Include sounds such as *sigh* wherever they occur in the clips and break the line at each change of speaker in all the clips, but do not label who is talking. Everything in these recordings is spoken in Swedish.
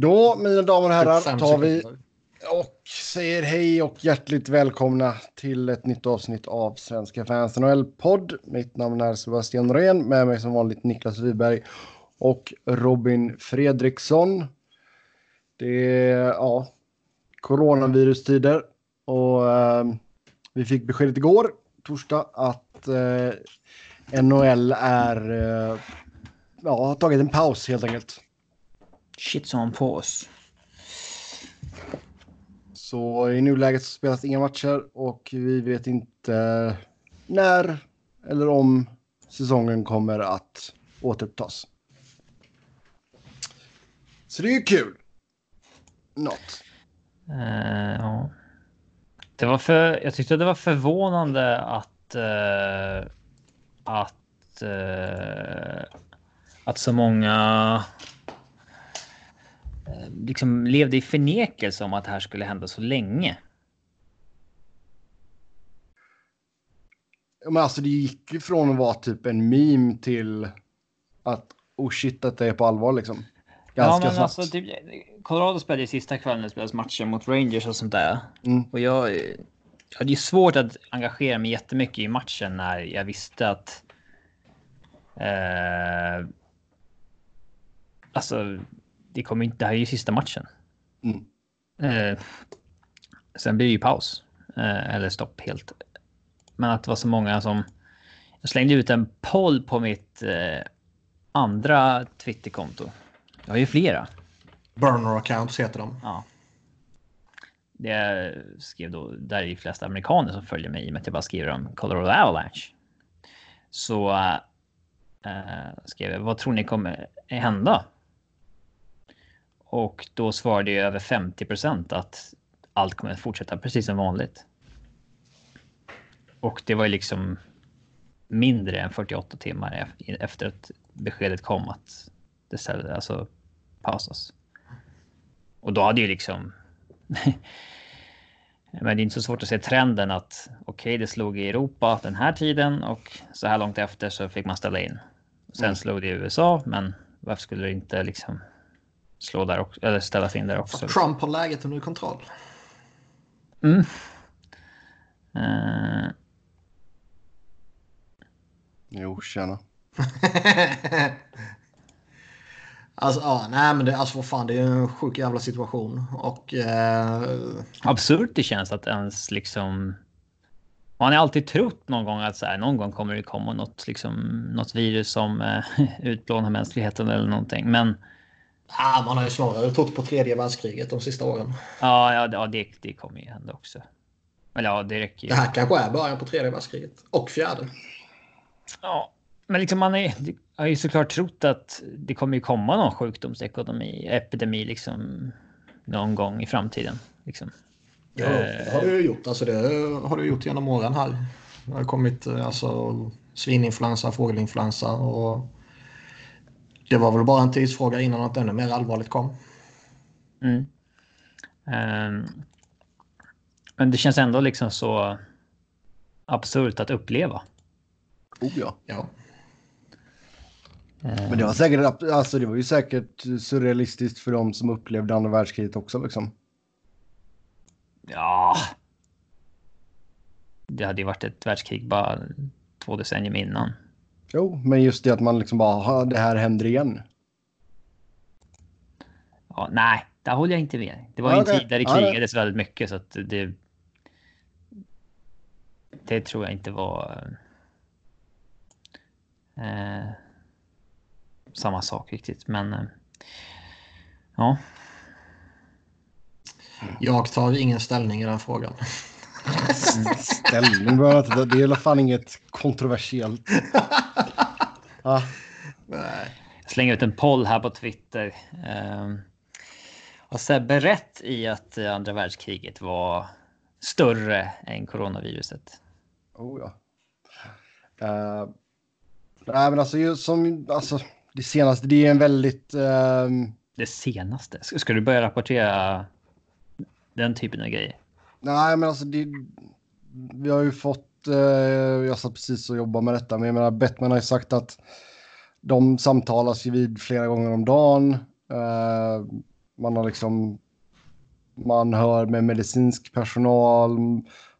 Då, mina damer och herrar, tar vi och säger hej och hjärtligt välkomna till ett nytt avsnitt av Svenska fans NHL-podd. Mitt namn är Sebastian Norén, med mig som vanligt Niklas Wiberg och Robin Fredriksson. Det är ja, coronavirustider och eh, vi fick beskedet igår, torsdag, att eh, NHL är, eh, ja, har tagit en paus helt enkelt.
Shit som på oss.
Så i nuläget så spelas inga matcher och vi vet inte när eller om säsongen kommer att återupptas. Så det är ju kul. Något.
Eh, ja. Det var för, jag tyckte det var förvånande att eh, att eh, att så många liksom levde i förnekelse om att det här skulle hända så länge.
Men alltså det gick ju från att vara typ en meme till att oh shit att det är på allvar liksom. Ganska
ja, men
snabbt.
alltså, typ, Colorado spelade ju sista kvällen det spelades matcher mot Rangers och sånt där.
Mm.
Och jag, jag hade ju svårt att engagera mig jättemycket i matchen när jag visste att... Eh, alltså, det kommer inte... Det här är ju sista matchen.
Mm.
Eh, sen blir det ju paus. Eh, eller stopp helt. Men att det var så många som... Jag slängde ut en poll på mitt eh, andra Twitterkonto. Jag har ju flera.
Burner accounts heter de.
Ja. Det skrev då, där är de flesta amerikaner som följer mig i och med att jag bara skriver om Colorado Avalanche. Så äh, skrev jag, vad tror ni kommer hända? Och då svarade ju över 50 procent att allt kommer att fortsätta precis som vanligt. Och det var ju liksom mindre än 48 timmar ef- efter att beskedet kom att det ställde, alltså pausas. Och då hade ju liksom... *laughs* Men det är inte så svårt att se trenden att okej, det slog i Europa den här tiden och så här långt efter så fick man ställa in. Sen
Mm.
slog det i USA, men varför skulle det inte liksom slå där också, eller ställas in där också?
Trump har läget under kontroll.
Mm. Eh,
Jo, tjena. *laughs*
alltså, ja, nej men det, alltså vad fan, det är en sjuk jävla situation. Och eh,
absurt det känns att ens liksom... Man har alltid trott någon gång att så här, någon gång kommer det komma något, liksom, något virus som eh, *laughs* utplånar mänskligheten eller någonting. Men
ah, man har ju snarare trott på tredje världskriget de sista åren.
ja, ja, ja det, det kommer ju hända också. Eller ja, det räcker ju.
Det här kanske är början på tredje världskriget. Och fjärde.
Ja, men liksom man är, har ju såklart trott att det kommer ju komma någon sjukdomsekonomi, epidemi liksom någon gång i framtiden. Liksom.
Ja, det har ju gjort. Alltså det har det gjort genom åren här. Det har kommit eh, alltså, svininfluensa, fågelinfluensa och det var väl bara en tidsfråga innan något ännu mer allvarligt kom.
Mm. Ehm, men det känns ändå liksom så absurt att uppleva.
Oh ja.
Ja.
Men det var säkert, alltså det var ju säkert surrealistiskt för de som upplevde andra världskriget också liksom.
Ja. Det hade ju varit ett världskrig bara två decennier innan.
Jo, men just det att man liksom bara, "Ha, det här händer igen.
Ja, nej, där håller jag inte med. Det var
Ja,
en tid där det
Ja,
krigades väldigt mycket så att det. Det tror jag inte var. Eh, samma sak riktigt, men. Eh, ja,
Jag tar ingen ställning i den frågan.
Ställning ta. Det är i alla fall inget kontroversiellt.
Nej.
jag slänger ut en poll här på Twitter. Eh, har Sebbe rätt i att andra världskriget var större än coronaviruset?
oh ja. Uh, nej men alltså, just som, alltså det senaste, det är en väldigt... ehm,
Det senaste? Ska ska du börja rapportera den typen av grejer?
Nej, men alltså det, vi har ju fått, eh, jag satt precis och jobbade med detta, men jag menar Bettman har ju sagt att de samtalas ju vid flera gånger om dagen. Eh, Man har liksom... Man hör med medicinsk personal.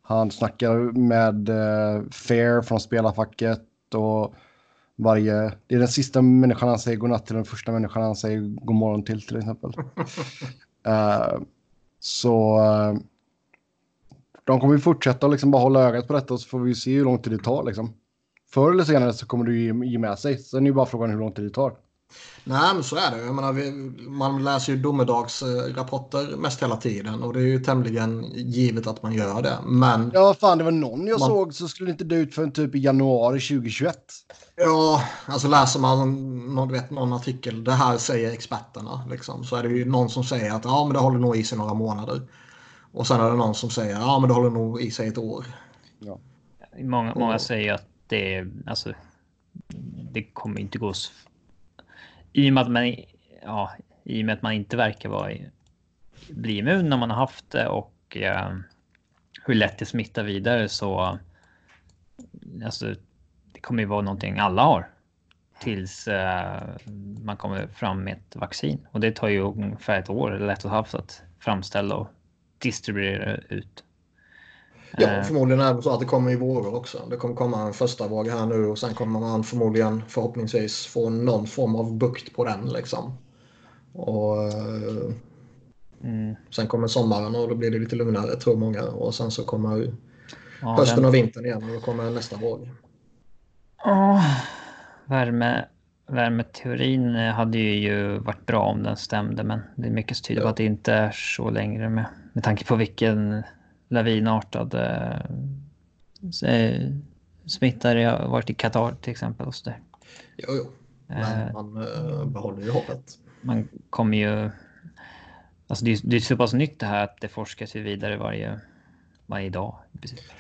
Han snackar med eh, Fair från spelarfacket och varje... Det är den sista människan han säger godnatt till, den första människan han säger god morgon till, till exempel. uh, *laughs* så... De kommer ju fortsätta liksom bara hålla ögat på detta och så får vi se hur lång tid det tar liksom. Förr eller senare så kommer det ju ge med sig. Sen är ju bara frågan hur lång tid det tar.
Nej, men så är det. Jag menar, vi, man läser ju domedagsrapporter mest hela tiden och det är ju tämligen givet att man gör det. Men...
Ja, fan, det var någon jag man... såg så skulle inte det ut förrän typ i januari 2021.
Ja, alltså läser man någon, vet, någon artikel, det här säger experterna, liksom, så är det ju någon som säger att ja, men det håller nog i sig några månader. Och sen är det någon som säger ja, men det håller nog i sig ett år.
Ja. Många, många säger att det, alltså, det kommer inte gå i och med att man, ja, i och med att man inte verkar vara bli immun när man har haft det och eh, hur lätt det smittar vidare så alltså, det kommer ju vara någonting alla har tills eh, man kommer fram med ett vaccin och det tar ju ungefär ett år eller ett och ett halvt att framställa och distribuera ut.
Ja, eh. förmodligen är det så att det kommer i vågor också. Det kommer komma en första våg här nu och sen kommer man förmodligen förhoppningsvis få någon form av bukt på den liksom. Och eh, mm. Sen kommer sommaren och då blir det lite lugnare tror många och sen så kommer ja, hösten och vintern igen och då kommer nästa våg.
Ja, värme, värmeteorin hade ju varit bra om den stämde men det är mycket som tyder på att det inte är så längre med, med tanke på vilken lavinartad eh, smitta det har varit i Qatar till exempel. Och så där.
Jo, jo. Men eh, man eh, behåller ju hoppet.
Man kommer ju... Alltså det, är, det är så pass nytt det här att det forskas ju vidare varje, varje dag.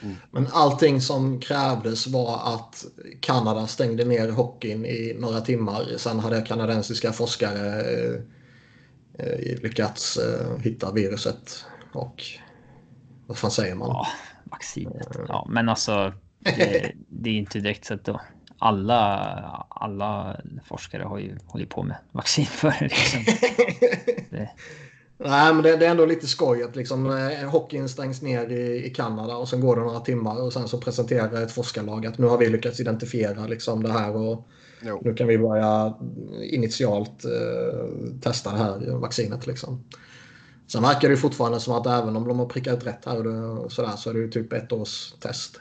Mm. Men allting som krävdes var att Kanada stängde ner hockeyn i några timmar. Sen hade kanadensiska forskare eh, eh lyckats eh, hitta viruset och vad fan säger man?
Ja, vaccinet. Ja, men alltså det, det är inte direkt så att då alla, alla forskare har ju hållit på med vaccin *laughs* för liksom.
det. Nej, men det, det, är ändå lite skoj att liksom, eh, hockeyn stängs ner i, i Kanada och sen går det några timmar och sen så presenterar ett forskarlag att nu har vi lyckats identifiera liksom, det här och jo. nu kan vi börja initialt eh, testa det här vaccinet. Liksom. Sen verkar det fortfarande som att även om de har prickat rätt här och sådär så är det ju typ ett års test.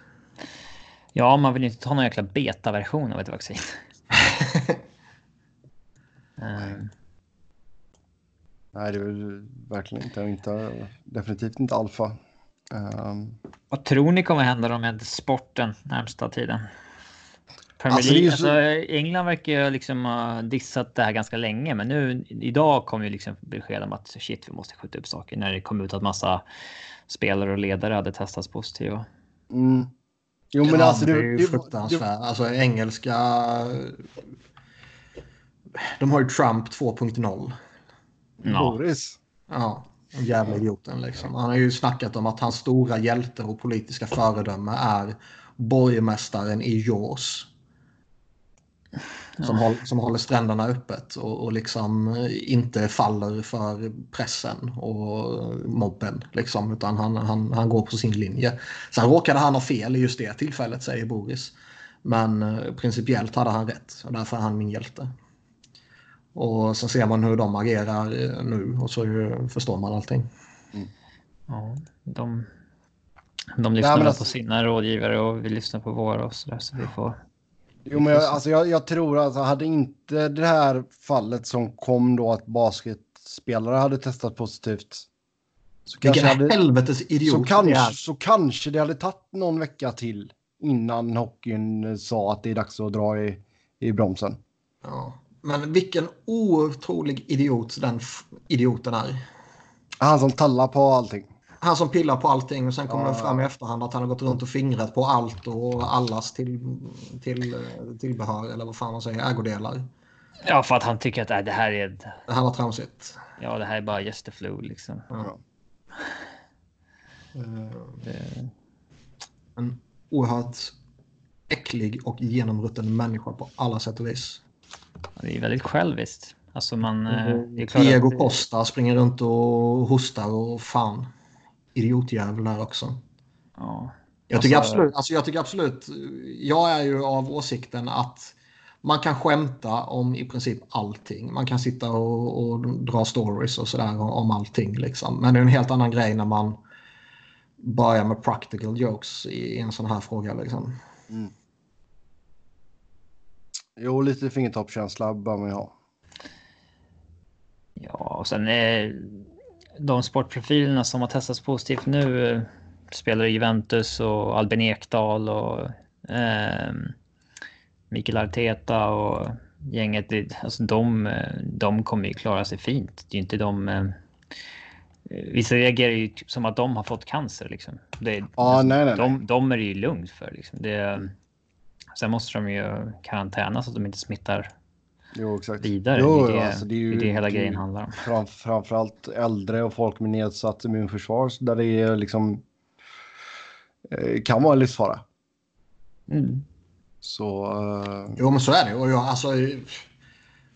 Ja, man vill inte ta någon jäkla betaversion av ett vaccin.
um. *laughs* Nej, det är verkligen inte, inte. Definitivt inte alfa. Um.
Vad tror ni kommer hända med sporten närmsta tiden? Premier alltså, League, så... alltså, England verkar ju liksom ha dissat det här ganska länge, men nu idag kom ju liksom besked om att shit, vi måste skjuta upp saker när det kom ut att massa spelare och ledare hade testats positiva.
Mm. Jo, men ja, alltså det, är ju fruktansvärt. Alltså engelska. De har ju Trump 2.0.
Ja. Boris.
Ja, jävla idioten liksom. Han har ju snackat om att hans stora hjälte och politiska föredöme är borgmästaren i Jaws. Som, ja. håll, som håller stränderna öppet och, och liksom inte faller för pressen och mobben. Liksom, utan han, han, han går på sin linje. Sen råkade han ha fel i just det tillfället, säger Boris. Men eh, principiellt hade han rätt och därför är han min hjälte. Och sen ser man hur de agerar eh, nu och så förstår man allting.
Mm. Ja, de, de lyssnar ja, alltså... på sina rådgivare och vi lyssnar på våra och så där, så vi får
Jo, men jag, alltså, jag, jag tror att alltså, hade inte det här fallet som kom då att basketspelare hade testat positivt.
Så Vilken hade, helvetes idiot
så kanske, så kanske det hade tagit någon vecka till innan hockeyn sa att det är dags att dra i, i bromsen.
Ja, men vilken otrolig idiot den idioten är.
Han som tallar på allting
han som pillar på allting och sen kommer ja. det fram i efterhand att han har gått runt och fingrat på allt och allas till, till, tillbehör eller vad fan man säger, ägodelar.
Ja, för att han tycker att äh, det här är...
Det här var tramsigt.
Ja, det här är bara flu liksom. Ja.
Uh, en oerhört äcklig och genomrutten människa på alla sätt och vis.
Det är väldigt själviskt. Alltså man... Mm.
Diego att... Costa springer runt och hostar och fan. Idiotjävel där också. Ja. Jag tycker, alltså... absolut, alltså jag tycker absolut, jag är ju av åsikten att man kan skämta om i princip allting. Man kan sitta och, och dra stories och sådär om allting. Liksom. Men det är en helt annan grej när man börjar med practical jokes i en sån här fråga. Liksom. Mm.
Jo, lite fingertoppskänsla bör man ju ha.
Ja, och sen är de sportprofilerna som har testats positivt nu eh, spelar i Juventus och Albin Ekdal och eh, Mikael Arteta och gänget. Alltså de, de kommer ju klara sig fint. Det är inte de... Eh, vissa reagerar ju som att de har fått cancer. Liksom. Det, ja, alltså, nej, nej, de, de är det ju lugnt för. Liksom. Det, sen måste de ju karantäna så att de inte smittar jo, exakt. vidare. Jo, det, alltså, det, är ju, det hela grejen handlar om.
Fram, framförallt äldre och folk med nedsatt immunförsvar där det är liksom eh, kan vara en livsfara. Mm. Så... Uh...
Jo, men så är det. Och jag, alltså,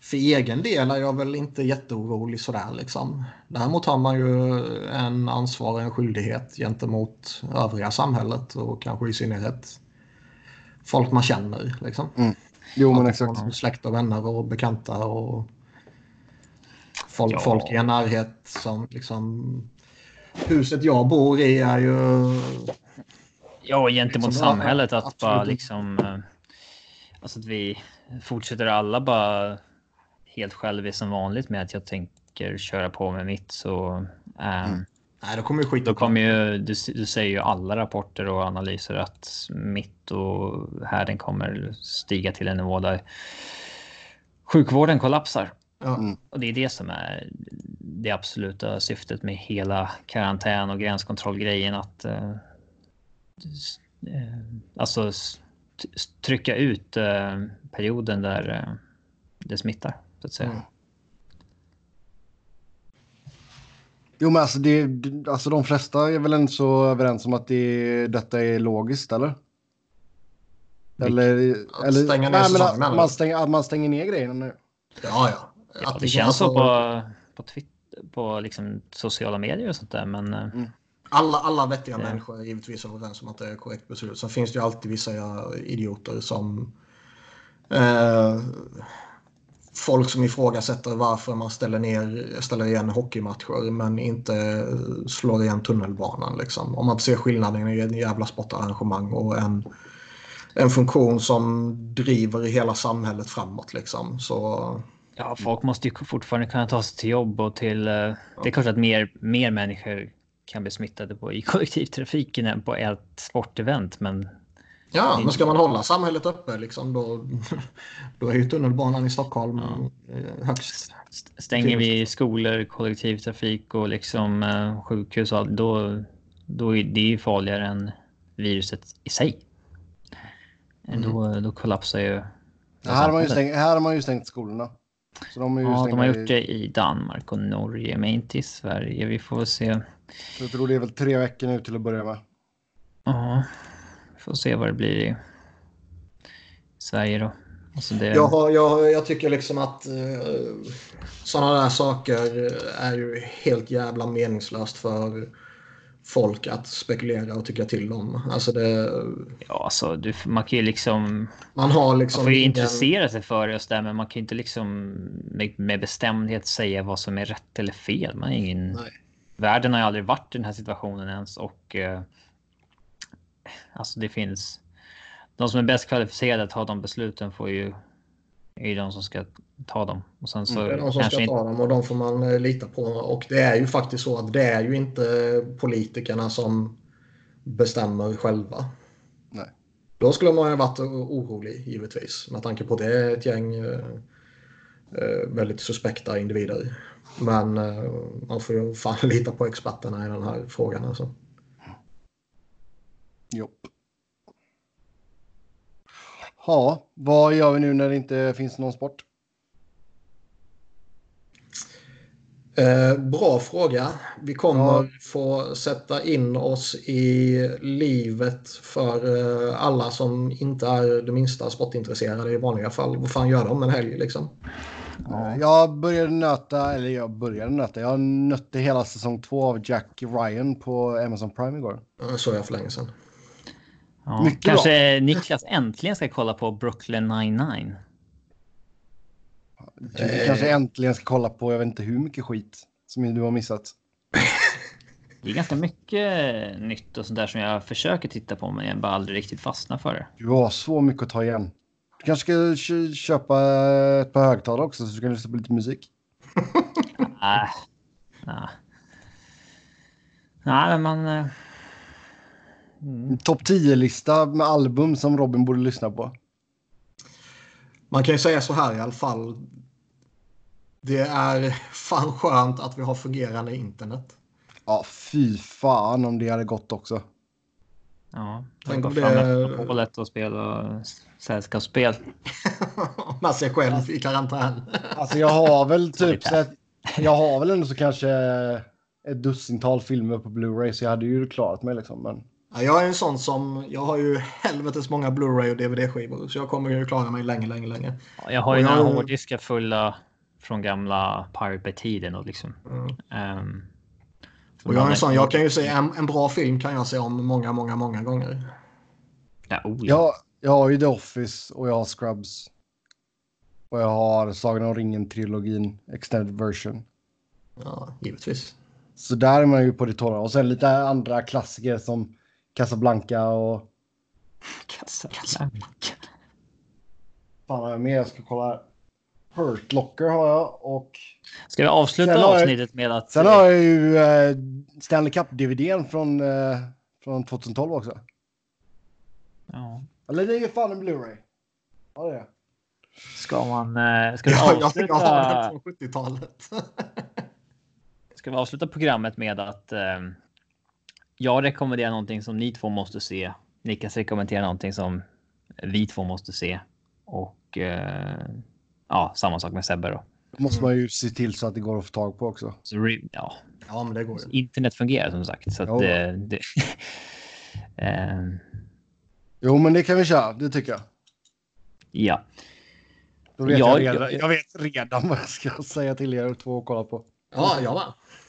för egen del är jag väl inte jätteorolig sådär liksom. Däremot har man ju en ansvar och en skyldighet gentemot övriga samhället och kanske i synnerhet folk man känner liksom. Mm.
Jo, men exakt.
Släkt och vänner och bekanta och folk, ja. folk i en närhet som liksom... Huset jag bor i är ju...
Ja, gentemot liksom, samhället att absolut. bara liksom... Eh, alltså att vi fortsätter alla bara helt själviskt som vanligt med att jag tänker köra på med mitt så... Um,
mm. Nej, då kommer ju skit
Då kommer ju, du, du säger ju alla rapporter och analyser att mitt och härden kommer stiga till en nivå där sjukvården kollapsar. Mm. Och det är det som är det absoluta syftet med hela karantän och gränskontrollgrejen. Att uh, alltså trycka ut uh, perioden där uh, det smittar, så att säga. Mm.
Jo, men alltså, det, alltså de flesta är väl ändå så överens om att det, detta är logiskt, eller? Eller... Att eller stänga ner nej, men att man, stänger, att man stänger ner grejerna nu.
Ja, ja.
ja det känns så på, på, Twitter, på liksom sociala medier och sånt där, men... Eh, mm.
Alla, alla vettiga ja. människor är givetvis överens om att det är korrekt beslut. Sen finns det ju alltid vissa idioter som... Eh, folk som ifrågasätter varför man ställer, ner, ställer igen hockeymatcher men inte slår igen tunnelbanan. Liksom. Om man ser skillnaden i en jävla sportarrangemang och en, en funktion som driver hela samhället framåt. Liksom. Så...
Ja, folk måste ju fortfarande kunna ta sig till jobb och till... Eh, det är klart att mer, mer människor kan bli smittade på, i kollektivtrafiken än på ett sportevent, men
Ja, men ska man hålla samhället uppe liksom, då, *laughs* då är ju tunnelbanan i Stockholm ja. Eh, högst.
Stänger vi skolor, kollektivtrafik och liksom eh, sjukhus och allt, då, då är det ju farligare än viruset i sig. Mm. Då, då kollapsar ju...
här, har man ju stängt, här har man ju stängt skolorna.
Så de ja, de har gjort det i Danmark och Norge, men inte i Sverige. Vi får väl se.
Jag tror det är väl tre veckor nu till att börja med.
Ja. Får se vad det blir i Sverige då.
Alltså det... jag, har, jag, jag tycker liksom att uh, sådana där saker är ju helt jävla meningslöst för folk att spekulera och tycka till om. Alltså det...
Ja, alltså du, man kan ju liksom...
Man har liksom...
Man får ju ingen... intressera sig för det, men man kan ju inte liksom med, med bestämdhet säga vad som är rätt eller fel. Man är ingen... Nej. Världen har ju aldrig varit i den här situationen ens och uh, alltså det finns. De som är bäst kvalificerade att ta de besluten får ju är ju de som ska ta dem. Och sen så
mm, det är de som ska ta dem och de får man eh, lita på. Och det är ju faktiskt så att det är ju inte politikerna som bestämmer själva.
Nej.
Då skulle man ju varit orolig givetvis med tanke på det är ett gäng eh, eh väldigt suspekta individer. Men eh, man får ju fan *laughs* lita på experterna i den här frågan. Alltså.
Jo. Ja, vad gör vi nu när det inte finns någon sport?
Eh, bra fråga. Vi kommer ja. få sätta in oss i livet för eh, alla som inte är det minsta sportintresserade i vanliga fall. Vad fan gör de en helg liksom?
Ja.
Jag började nöta, eller jag började nöta, jag nötte hela säsong två av Jack Ryan på Amazon Prime igår.
Såg jag för länge sedan.
Ja.
Mycket
Kanske Niklas äntligen ska kolla på Brooklyn 99.
Du
Eh.
kanske äntligen ska kolla på, jag vet inte hur mycket skit som du har missat. *laughs*
Det är ganska mycket nytt och sånt där som jag försöker titta på men jag bara aldrig riktigt fastnar för det.
Du har så mycket att ta igen. Du kanske ska kö- köpa ett par högtalare också så du kan lyssna på lite musik.
Nej. *laughs* Nej. Nej, men man...
En topp 10-lista med album som Robin borde lyssna på.
Man kan ju säga så här i alla fall. Det är *laughs* fan skönt att vi har fungerande internet.
Ja, fy fan om det hade gått också.
Ja,
Tänk om det-
efter monopolet och spela sällskapsspel. *laughs*
Med sig själv i karantän. *laughs*
Alltså jag har väl typ så att, Jag har väl ändå så kanske ett dussintal filmer på Blu-ray så jag hade ju klarat mig liksom. Men
Ja, jag är en sån som, jag har ju helvetes många Blu-ray och DVD-skivor. Så jag kommer ju klara mig länge, länge, länge.
Ja, Jag har ju
Och jag-
några hårddiskar fulla från gamla Pirate Bay-tiden och liksom.
Mm.
ehm,
Och jag är en sån, jag kan ju se en, en bra film kan jag se om många, många, många gånger.
Ja, oh, ja.
jag, jag har ju The Office och jag har Scrubs. Och jag har Sagan om ringen-trilogin, extended version.
Ja, givetvis.
Så där är man ju på det torra. Och sen lite andra klassiker som Casablanca och...
Casablanca.
Fan har jag mer? Jag ska kolla. här. Hurt Locker har jag och...
Ska vi avsluta
har jag-
avsnittet med att...
Sen har jag ju eh, Stanley Cup-DVDn från, eh, från 2012 också.
Ja.
Eller det är ju fan en Blu-ray. Ja, det är.
Ska man... eh, Ska vi
Jag, jag, jag
avsluta...
har den från 70-talet.
Ska vi avsluta programmet med att eh, jag rekommenderar någonting som ni två måste se. Niklas rekommenderar någonting som vi två måste se. Och eh, ja, samma sak med Sebbe då.
Då måste man ju se till så att det går att få tag på också.
Så, ja,
Ja, men det går ju.
internet fungerar som sagt. Så att
Jo.
det, *laughs* eh,
Jo, men det kan vi köra. Det tycker jag.
ja,
Då vet
Ja,
jag, redan,
jag-
jag vet redan *laughs* vad jag ska säga till er två att kolla på.
Ja, jag med.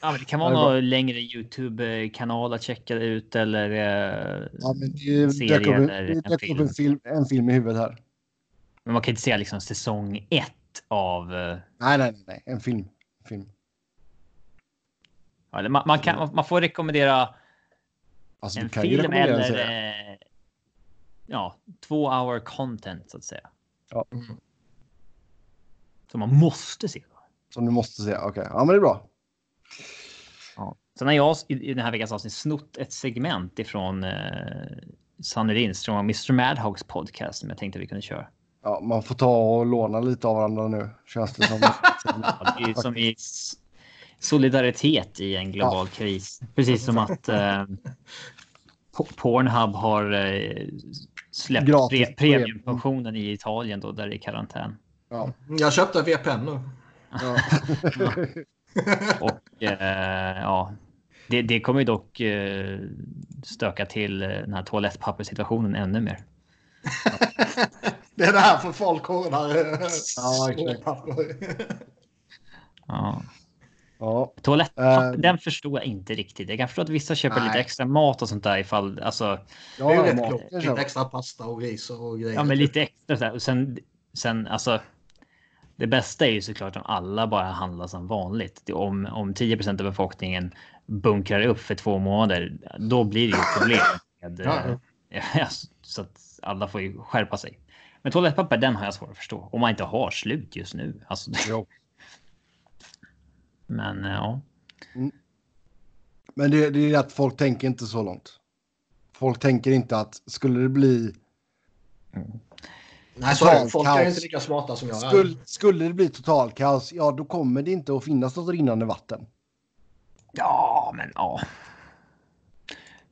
Ja men det kan vara
det
någon längre Youtube-kanal att checka ut eller eh,
Ja, men det
serie
dök upp,
eller en
dök upp
film.
en film, en film i huvudet här.
Men man kan inte säga liksom säsong ett av... eh,
Nej, nej, nej. En film. film.
Ja, man, man, kan, man får rekommendera
Alltså,
en film
rekommendera en
eller eh, ja, två hour content så att säga.
Ja.
Mm.
Som man måste se.
Som du måste se. Okej, ja men det är bra.
Ja. Sen har jag i den här veckans avsnitt snott ett segment ifrån eh, Sanny Lindström och Mr. Madhogs podcast som jag tänkte vi kunde köra.
Ja, man får ta och låna lite av varandra nu. Känns det som. *laughs*
Ja, det är som i solidaritet i en global kris. Precis som att eh, Pornhub har eh, släppt pre premiumfunktionen i Italien då där det är karantän.
ja.
Jag köpte VPN nu. *laughs*
Ja.
Och eh, ja, det, det kommer ju dock eh, stöka till eh, den här toalettpapperssituationen ännu mer. *laughs*
Det är det här för folk ordnar
Ja, exakt.
småpapper.
Ja.
ja.
Toalettpapper,
Eh.
den förstår jag inte riktigt. Jag kan förstå att vissa köper
Nej.
lite extra mat och sånt där ifall, alltså,
Det är ju
ja
rätt klokt. Lite extra pasta och ris och grejer.
ja men lite extra så här. Och sen, sen alltså. Det bästa är ju såklart om alla bara handlar som vanligt. Det- Om, om 10% av befolkningen bunkrar upp för två månader, då blir det ju problem. Med,
Ja,
eh, *laughs* ja, så att alla får ju skärpa sig. Men toalettpapper, den har jag svårt att förstå. Om man inte har slut just nu. Alltså,
Jo. *laughs*
men eh, ja.
Men det, det är att folk tänker inte så långt. Folk tänker inte att skulle det bli
Nej, är det.
Total
Folk är
kaos.
inte lika smarta som jag är.
skulle, skulle det bli total kaos, ja då kommer det inte att finnas något rinnande vatten.
Ja, men ja.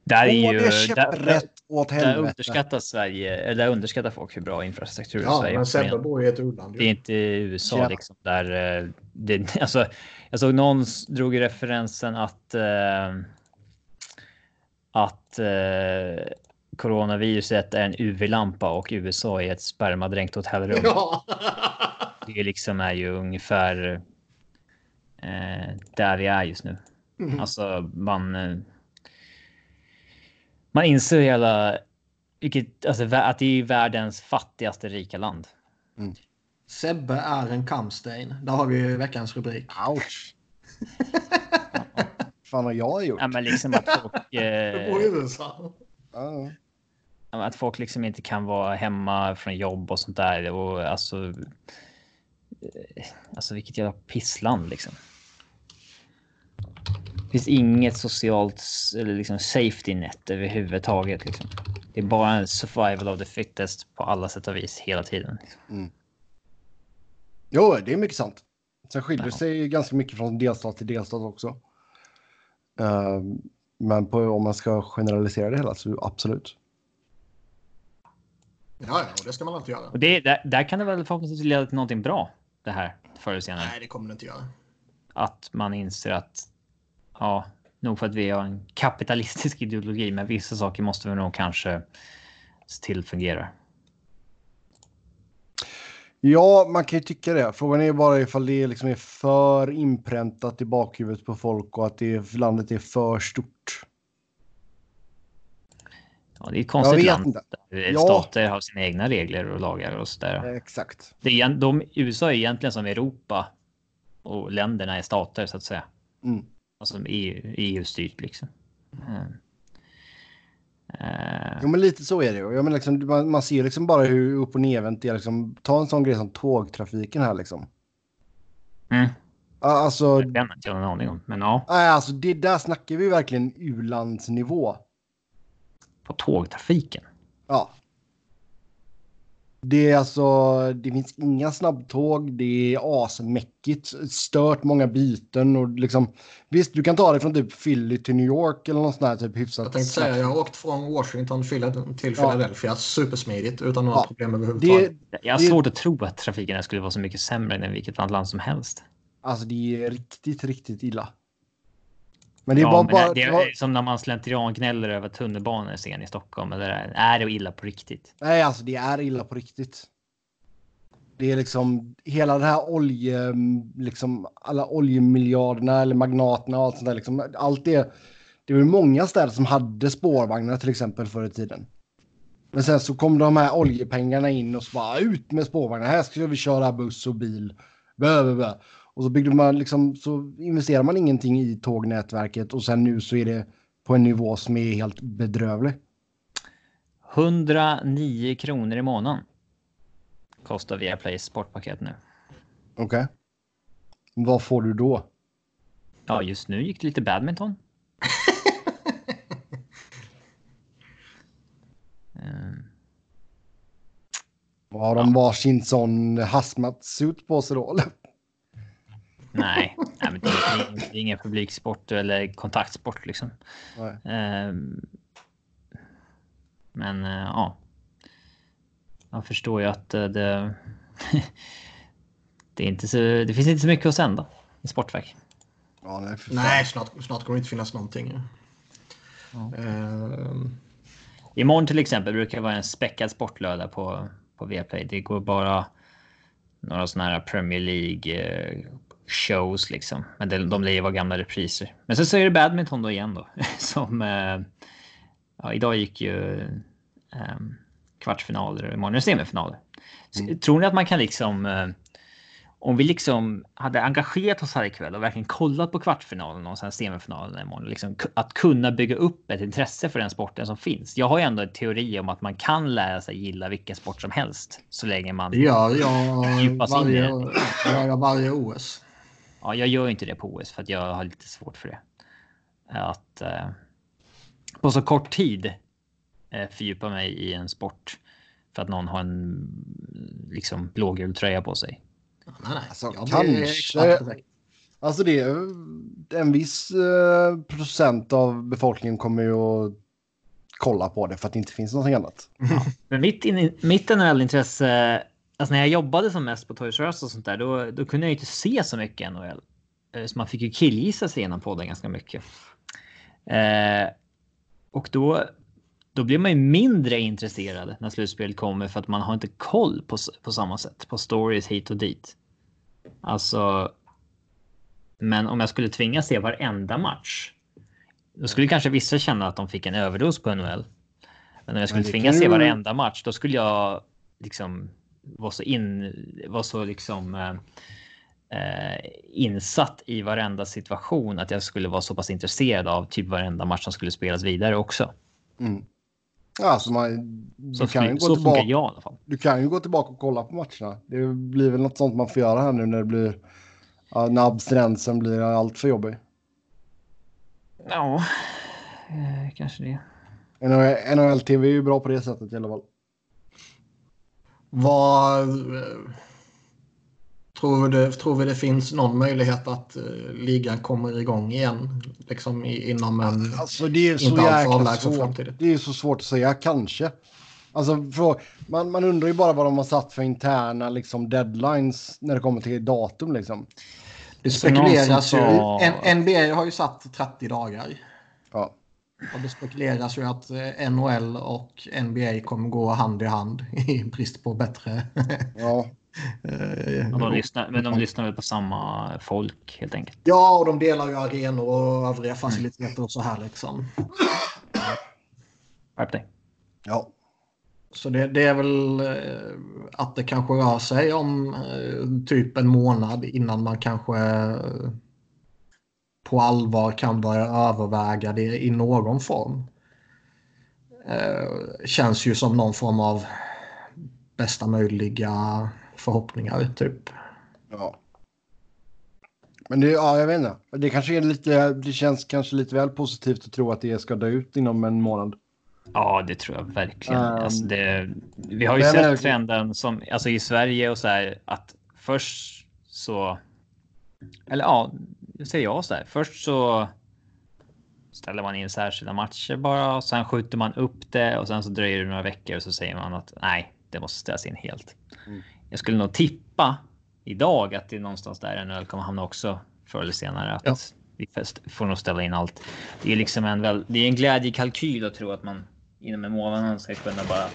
Där är ju... Där,
käpprätt åt
där
helvete.
underskattar Sverige, eller där underskattar folk hur bra infrastruktur
Ja,
Sverige
men bor i ett u-land.
Det är inte USA
Ja.
liksom där eh, det, *laughs* alltså, jag såg någon drog i referensen att eh, att eh, coronaviruset är en UV-lampa och USA är ett spermadränkt hotellrum.
Ja.
det liksom är ju ungefär eh, där vi är just nu. Mm. Alltså man. Eh, man inser hela vilket alltså att det är världens fattigaste rika land.
Mm. Sebbe är en kamstein. Där har vi veckans rubrik.
Ouch. *laughs* fan har jag gjort?
Ja, men liksom att folk... *laughs* Eh. Att folk liksom inte kan vara hemma från jobb och sånt där. Och alltså... Eh, alltså vilket jävla pissland liksom. Det finns inget socialt eller liksom safety net överhuvudtaget. Liksom. Det är bara en survival of the fittest på alla sätt och vis hela tiden. Liksom. Mm.
Jo, det är mycket sant. Sen skiljer det sig ganska mycket från delstat till delstat också. Uh, men på, om man ska generalisera det hela så absolut.
Ja, ja, och det ska man alltid göra.
Och det, där, där kan det väl förhoppningsvis leda till någonting bra det här förr eller senare.
Nej, det kommer det inte göra.
Att man inser att ja, nog för att vi har en kapitalistisk *laughs* ideologi, men vissa saker måste vi nog kanske se till fungerar.
Ja, man kan ju tycka det. Frågan är bara ifall det liksom är för inpräntat i bakhuvudet på folk och att det, landet är för stort.
Ja, det är ett konstigt land. Inte. Ja. Stater har sina egna regler och lagar och sådär.
Exakt.
Det är, de, USA är egentligen som Europa och länderna är stater så att säga. Mm. Alltså EU, EU-styrt liksom. Mm.
Uh, jo, men lite så är det. Jag menar, liksom, man, man ser liksom bara hur upp och nervänt det är. Liksom, ta en sån grej som tågtrafiken här liksom.
Mm.
Alltså,
det har inte jag någon aning om, men ja.
Nej, alltså det där snackar vi verkligen u-landsnivå.
På tågtrafiken?
Ja. Det är alltså, det finns inga snabbtåg, det är asmäckigt, stört många byten och liksom visst, du kan ta dig från typ Philly till New York eller något sånt där typ hyfsat.
Jag tänkte säga, jag har åkt från Washington till Philadelphia ja. supersmidigt utan några ja. problem överhuvudtaget.
Det, jag har det, svårt att tro att trafiken skulle vara så mycket sämre än vilket annat land som helst.
Alltså det är riktigt, riktigt illa.
Men det är ja, bara, bara, det är som när man slentrian gnäller över tunnelbanor sen i Stockholm. Eller är det illa på riktigt?
Nej, alltså det är illa på riktigt. Det är liksom hela det här olje, liksom alla oljemiljarderna eller magnaterna och allt sånt där. Liksom, allt det. Det var många städer som hade spårvagnar till exempel förr i tiden. Men sen så kom de här oljepengarna in och så bara ut med spårvagnar. Här ska vi köra buss och bil. Bö, bö, bö. Och så byggde man liksom, så investerar man ingenting i tågnätverket och sen nu så är det på en nivå som är helt bedrövlig.
109 kronor i månaden kostar Viaplays sportpaket nu.
Okej. Okay. Vad får du då?
Ja, just nu gick det lite badminton.
um. *laughs* Har de ja. varsin sån hazmat-suit på sig då?
Nej, nej men det, är, det är ingen publiksport eller kontaktsport liksom. Um, men uh, ja. Jag förstår ju att uh, det. *laughs* det är inte så. Det finns inte så mycket att sända i Sportverk.
Ja, nej, nej snart, snart kommer det inte finnas någonting. Ja. Uh,
Imorgon till exempel brukar det vara en späckad sportlördag på på Viaplay. Det går bara några sådana här Premier League shows liksom. Men de, de lär ju vara gamla repriser. Men sen så är det badminton då igen då. *laughs* Som... Eh, ja, idag gick ju eh, kvartsfinaler och imorgon är det semifinaler. Mm. Tror ni att man kan liksom... Eh, om vi liksom hade engagerat oss här ikväll och verkligen kollat på kvartsfinalen och sen semifinalen imorgon. Liksom, att kunna bygga upp ett intresse för den sporten som finns. Jag har ju ändå en teori om att man kan lära sig gilla vilken sport som helst så länge man
ja, ja, *laughs* varje, ja, varje OS.
Ja, jag gör inte det på OS för att jag har lite svårt för det. Att eh, på så kort tid eh, fördjupa mig i en sport för att någon har en liksom blågul tröja på sig.
Nej, nej.
Alltså, kanske. Alltså det är en viss eh, procent av befolkningen kommer ju att kolla på det för att det inte finns någonting annat.
Ja. Men mitt, in, mitt NHL-intresse Alltså när jag jobbade som mest på Toys R Us och sånt där, då, då kunde jag inte se så mycket NHL. Eh, så man fick ju killgissa sig igenom podden ganska mycket. Eh, och då då blir man ju mindre intresserad när slutspelet kommer för att man har inte koll på, på samma sätt på stories hit och dit. Alltså. Men om jag skulle tvingas se varenda match. Då skulle kanske vissa känna att de fick en överdos på NHL. Men om jag skulle tvingas se varenda match, då skulle jag liksom vara så in, vara så liksom eh, eh, insatt i varenda situation att jag skulle vara så pass intresserad av typ varenda match som skulle spelas vidare också.
Mm. Alltså man,
du så, kan ju gå så tillbaka, funkar jag i alla fall.
Du kan ju gå tillbaka och kolla på matcherna. Det blir väl något sånt man får göra här nu när det blir när abstinensen blir allt för jobbig.
Ja, eh, kanske det.
NHL-TV är ju bra på det sättet i alla fall.
Vad tror, du, tror vi det finns någon möjlighet att uh, ligan kommer igång igen? Liksom inom en
alltså, det är så inte jäkla svårt. Framtid. Det är så svårt att säga, kanske. Alltså, för, man, man undrar ju bara vad de har satt för interna liksom, deadlines när det kommer till datum. Liksom.
Det spekuleras ju. Sa... NBA har ju satt 30 dagar. Och det spekuleras ju att eh, NHL och NBA kommer gå hand i hand *laughs* i brist på bättre.
ja. *laughs*
Eh, de lyssnar, men de lyssnar väl på samma folk helt enkelt.
Ja, och de delar ju arenor och övriga faciliteter och så här liksom.
Skärp dig.
Ja.
Så det, det, är väl eh, att det kanske rör sig om typ en månad innan man kanske på allvar kan börja överväga det i någon form. Eh, känns ju som någon form av bästa möjliga förhoppningar typ.
Ja. Men det, ja, jag vet inte. Det kanske är lite, det känns kanske lite väl positivt att tro att det ska dö ut inom en månad.
Ja, det tror jag verkligen. Um, alltså det, vi har ju sett är... trenden som, alltså i Sverige och så här, att först så, eller ja, säger jag så här. Först så ställer man in särskilda matcher bara och sen skjuter man upp det och sen så dröjer det några veckor och så säger man att nej, det måste ställas in helt. Mm. Jag skulle nog tippa idag att det är någonstans där NHL kommer hamna också förr eller senare. Att ja. vi får nog ställa in allt. Det är liksom en väl, det är en glädjekalkyl att tro att man inom en månad ska kunna bara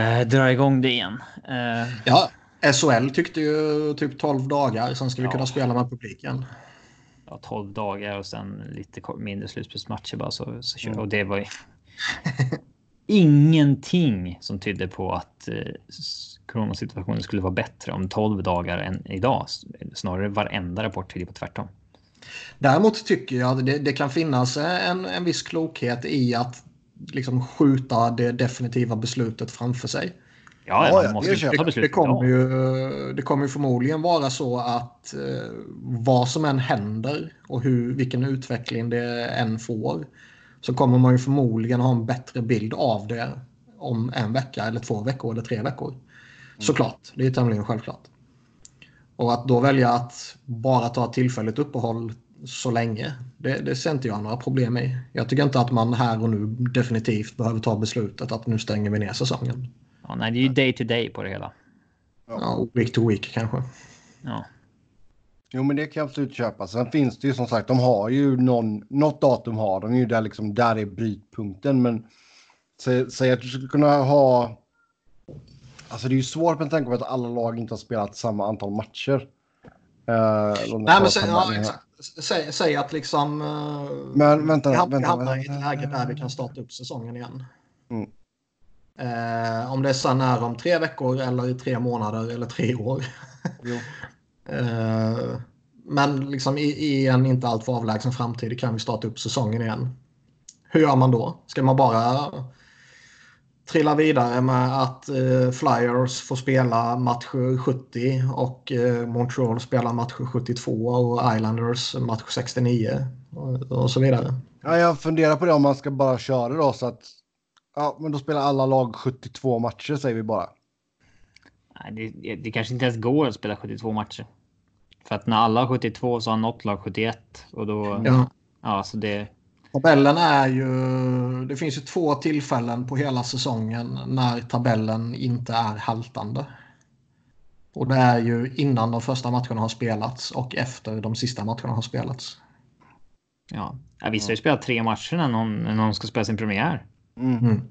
eh, dra igång det igen.
Eh, ja, SHL tyckte ju typ 12 dagar, sen ska vi ja. kunna spela med publiken.
Ja, 12 dagar och sen lite mindre slutspelsmatcher bara så, så kör mm. Och det var ju *laughs* ingenting som tydde på att eh, coronasituationen skulle vara bättre om 12 dagar än idag. Snarare varenda rapport tyder på tvärtom.
Däremot tycker jag att det, det, kan finnas en, en viss klokhet i att liksom skjuta det definitiva beslutet framför sig.
Ja, ja, måste det,
det, det, kommer ju, det kommer förmodligen vara så att eh, vad som än händer och hur, vilken utveckling det än får så kommer man ju förmodligen ha en bättre bild av det om en vecka eller två veckor eller tre veckor. Mm. Såklart, det är tämligen självklart. Och att då välja att bara ta tillfälligt uppehåll så länge, det, det ser inte jag några problem i. Jag tycker inte att man här och nu definitivt behöver ta beslutet att nu stänger vi ner säsongen.
Ja, nej, det är ju day to day på det hela.
Ja, week to week kanske.
Ja.
Jo, men det kan jag absolut köpa. Sen finns det ju som sagt, de har ju någon, något datum har de ju där liksom, där är brytpunkten. Men säg, säg att du skulle kunna ha... Alltså det är ju svårt med tanke på att alla lag inte har spelat samma antal matcher.
Uh, Nej, men säg, ja, säg, säg, att liksom... Uh,
men vänta, vi
vänta, hamnar i ett läge där vi kan starta upp säsongen igen.
Mm.
Eh, om det sen är om tre veckor eller i tre månader eller tre år. *laughs* eh, men liksom i, i, en inte alltför avlägsen framtid kan vi starta upp säsongen igen. Hur gör man då? Ska man bara trilla vidare med att eh, Flyers får spela match 70 och eh, Montreal spelar match 72 och Islanders match 69 och, och så vidare.
Ja, jag funderar på det om man ska bara köra då så att Ja, men då spelar alla lag 72 matcher säger vi bara.
Nej, det, det kanske inte ens går att spela 72 matcher. För att när alla har 72 så har något lag 71 och då. Ja, ja så det.
Tabellen är ju. Det finns ju två tillfällen på hela säsongen när tabellen inte är haltande. Och det är ju innan de första matcherna har spelats och efter de sista matcherna har spelats.
Ja, ja vissa har ju spelat tre matcher när någon, när någon ska spela sin premiär.
Mm.
Mm.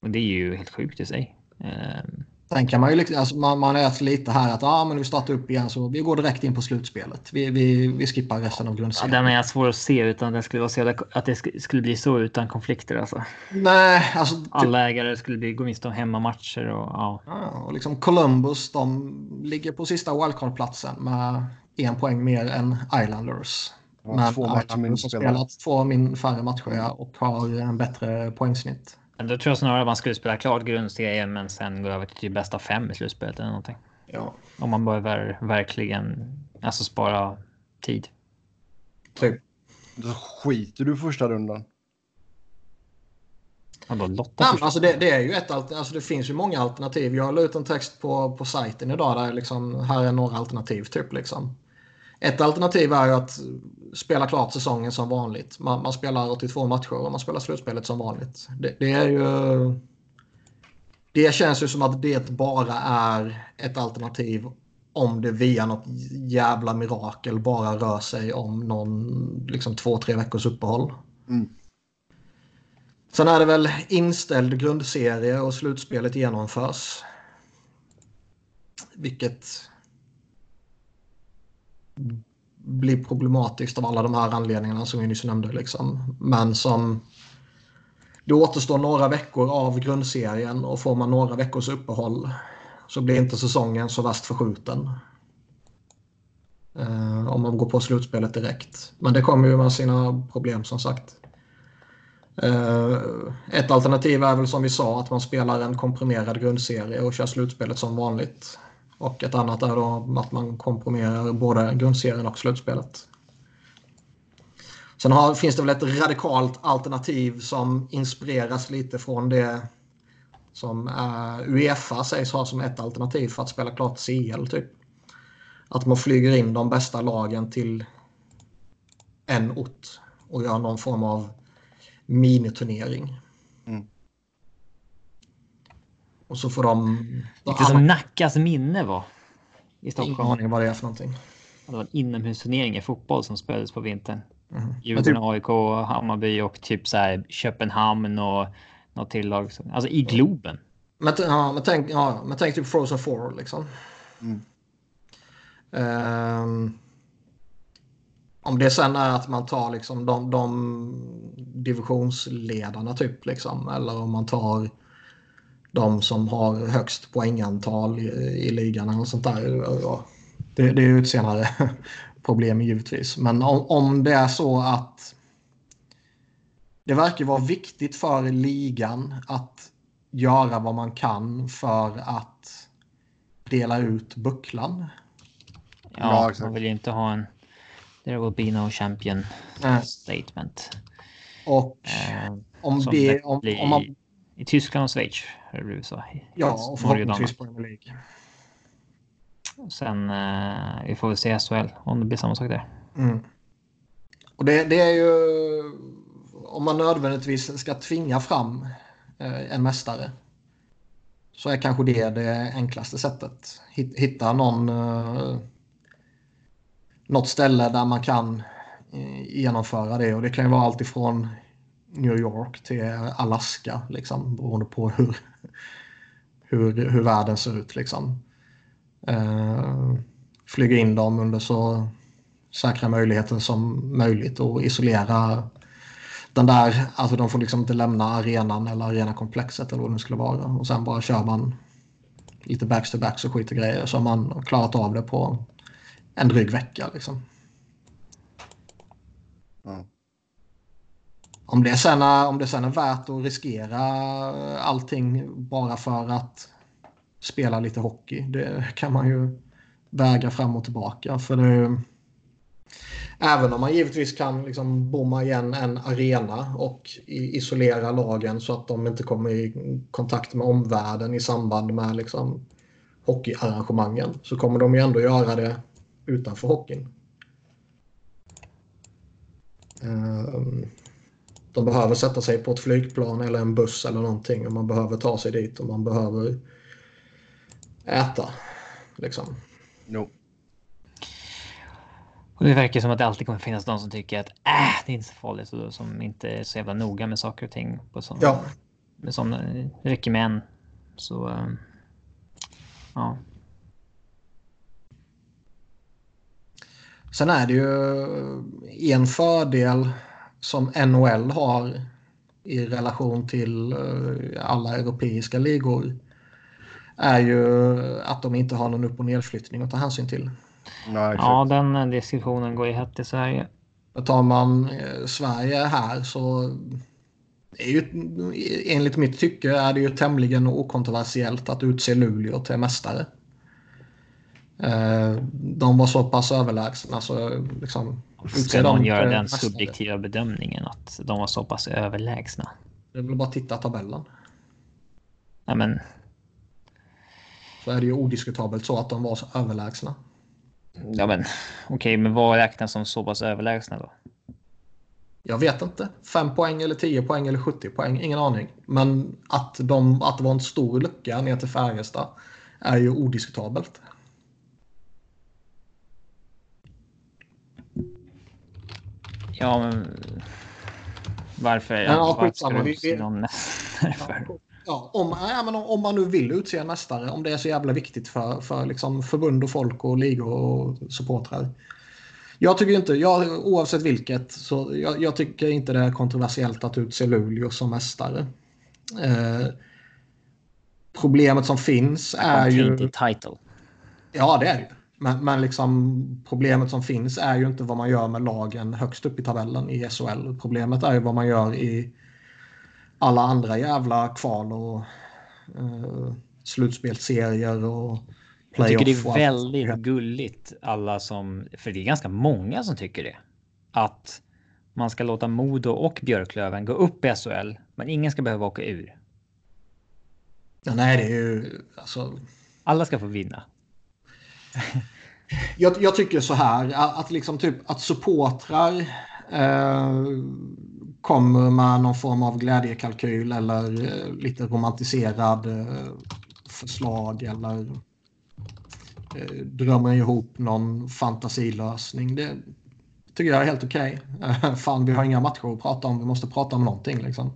Och det är ju helt sjukt i sig. Ehm,
Sen kan man ju liksom, alltså man, man är lite här att ah, men vi startar upp igen så vi går direkt in på slutspelet. Vi, vi, vi skippar resten av
Ja,
grundserien.
den är svår att se utan det skulle vara så jävla, att det sk- skulle bli så utan konflikter alltså.
Nej, alltså typ,
Alla ägare skulle bli, gå miste om hemmamatcher och ja.
ja, och liksom Columbus de ligger på sista wildcard-platsen med en poäng mer än Islanders.
Ja, två matcher mindre
har spelat två min färre matcher och har en bättre poängsnitt.
Men då tror jag snarare att man skulle spela klart grundserien men sen gå över till typ bästa fem i slutspelet eller någonting.
Ja,
Om man behöver verkligen alltså spara tid.
typ.
Då skiter du första rundan.
Då Lotta
Nej, men alltså det, det är ju ett. Alltså det finns ju många alternativ. Jag la ut en text på, på sajten idag där liksom, här är några alternativ. typ liksom. Ett alternativ är ju att spela klart säsongen som vanligt. Man, man spelar 82 matcher och man spelar slutspelet som vanligt. Det, det är ju... Det känns ju som att det bara är ett alternativ om det via något jävla mirakel bara rör sig om någon liksom två, tre veckors uppehåll.
Mm.
Sen är det väl inställd grundserie och slutspelet genomförs. Vilket blir problematiskt av alla de här anledningarna som vi nyss nämnde. Liksom. Men som det återstår några veckor av grundserien och får man några veckors uppehåll så blir inte säsongen så värst förskjuten. Eh, om man går på slutspelet direkt. Men det kommer ju med sina problem som sagt. Eh, ett alternativ är väl som vi sa att man spelar en komprimerad grundserie och kör slutspelet som vanligt. Och ett annat är då att man komprimerar både grundserien och slutspelet. Sen har, finns det väl ett radikalt alternativ som inspireras lite från det som uh, Uefa sägs ha som ett alternativ för att spela klart CL. Typ. Att man flyger in de bästa lagen till en ort och gör någon form av miniturnering.
Mm.
Och så får de...
Lite som Nackas minne var. I
Ingen
Stockholm.
aning vad det är för någonting.
Det var en inomhusturnering i fotboll som spelades på vintern.
Men
Djurgården,
typ-
AIK, Hammarby och typ så här Köpenhamn och något till lag. Alltså i Globen.
Men, ja, men, tänk, ja, men tänk typ Frozen 4 liksom.
Mm.
Ehm, om det sen är att man tar liksom de, de divisionsledarna typ liksom. Eller om man tar de som har högst poängantal i, i ligan eller något sånt där. Det, det är ju ett senare *laughs* problem givetvis. Men om, om det är så att det verkar vara viktigt för ligan att göra vad man kan för att dela ut bucklan.
Ja, man vill ju inte ha en There will be no champion
Nej.
statement.
Och
Eh,
om det... Om, om man,
I Tyskland och Schweiz. Så. I
ja, och förhoppningsvis Premier League.
Sen eh, vi får väl se SHL om det blir samma sak där.
Mm. Och det, det är ju... Om man nödvändigtvis ska tvinga fram eh, en mästare så är kanske det det enklaste sättet. Hitt- Hitta någon... Eh, något ställe där man kan eh, genomföra det. Och det kan ju vara allt ifrån New York till Alaska. Liksom, beroende på hur, hur, hur världen ser ut. Liksom. Eh, flyga in dem under så säkra möjligheter som möjligt och isolera den där, alltså de får liksom inte lämna arenan eller arenakomplexet eller vad det nu skulle vara. Och sen bara kör man lite backs to backs och skit och grejer så har man klarat av det på en dryg vecka liksom.
Ja.
Om det, sen är, om det sen är värt att riskera allting bara för att spela lite hockey, det kan man ju väga fram och tillbaka. För det, även om man givetvis kan liksom bomma igen en arena och isolera lagen så att de inte kommer i kontakt med omvärlden i samband med liksom hockeyarrangemangen så kommer de ju ändå göra det utanför hockeyn. Um, de behöver sätta sig på ett flygplan eller en buss eller någonting och man behöver ta sig dit och man behöver äta. Liksom.
No.
Och det verkar som att det alltid kommer finnas de som tycker att äh, det är inte så farligt och som inte är så jävla noga med saker och ting. På sån,
Ja.
Med sån, det räcker med en. Så eh, ja.
Sen är det ju en fördel som NHL har i relation till eh, alla europeiska ligor är ju att de inte har någon upp och nedflyttning att ta hänsyn till.
Nej,
ja, den eh, diskussionen går ju hett i Sverige.
Tar man eh, Sverige här så är ju, enligt mitt tycke är det ju tämligen okontroversiellt att utse Luleå till mästare. De var så pass överlägsna så liksom...
Ska någon göra den subjektiva bedömningen att de var så pass överlägsna?
Det är väl bara att titta tabellen.
Nej, men
Så är det ju odiskutabelt så att de var så överlägsna.
Ja, men okej, men vad räknas som så pass överlägsna då?
Jag vet inte. 5 poäng eller 10 poäng eller 70 poäng. Ingen aning. Men att, de, att det var en stor lucka ner till Färjestad är ju odiskutabelt.
Ja, men varför?
Ja,
varför ska du utse någon nästare *laughs* för?
Ja, om, ja, men om, man nu vill utse en mästare, om det är så jävla viktigt för, för liksom förbund och folk och ligor och supportrar. Jag tycker inte, jag, oavsett vilket, så jag, jag tycker inte det är kontroversiellt att utse Luleå som mästare. Eh, problemet som finns är ju...
Tainted title.
Ja, det är det ju. Men, men liksom, problemet som finns är ju inte vad man gör med lagen högst upp i tabellen i SHL. Problemet är ju vad man gör i alla andra jävla kval och uh, slutspelsserier och
Jag tycker det
playoff
är
allt.
väldigt gulligt alla som, för det är ganska många som tycker det. Att man ska låta Modo och Björklöven gå upp i SHL, men ingen ska behöva åka ur.
Ja, nej, det är ju... Alltså,
Alla ska få vinna. *laughs*
jag, jag tycker så här att, att liksom typ att supportrar eh, kommer med någon form av glädjekalkyl eller eh, lite romantiserad eh, förslag eller eh, drömmer ihop någon fantasilösning. Det tycker jag är helt okej. Okay. *laughs* fan, vi har inga matcher att prata om. Vi måste prata om någonting liksom.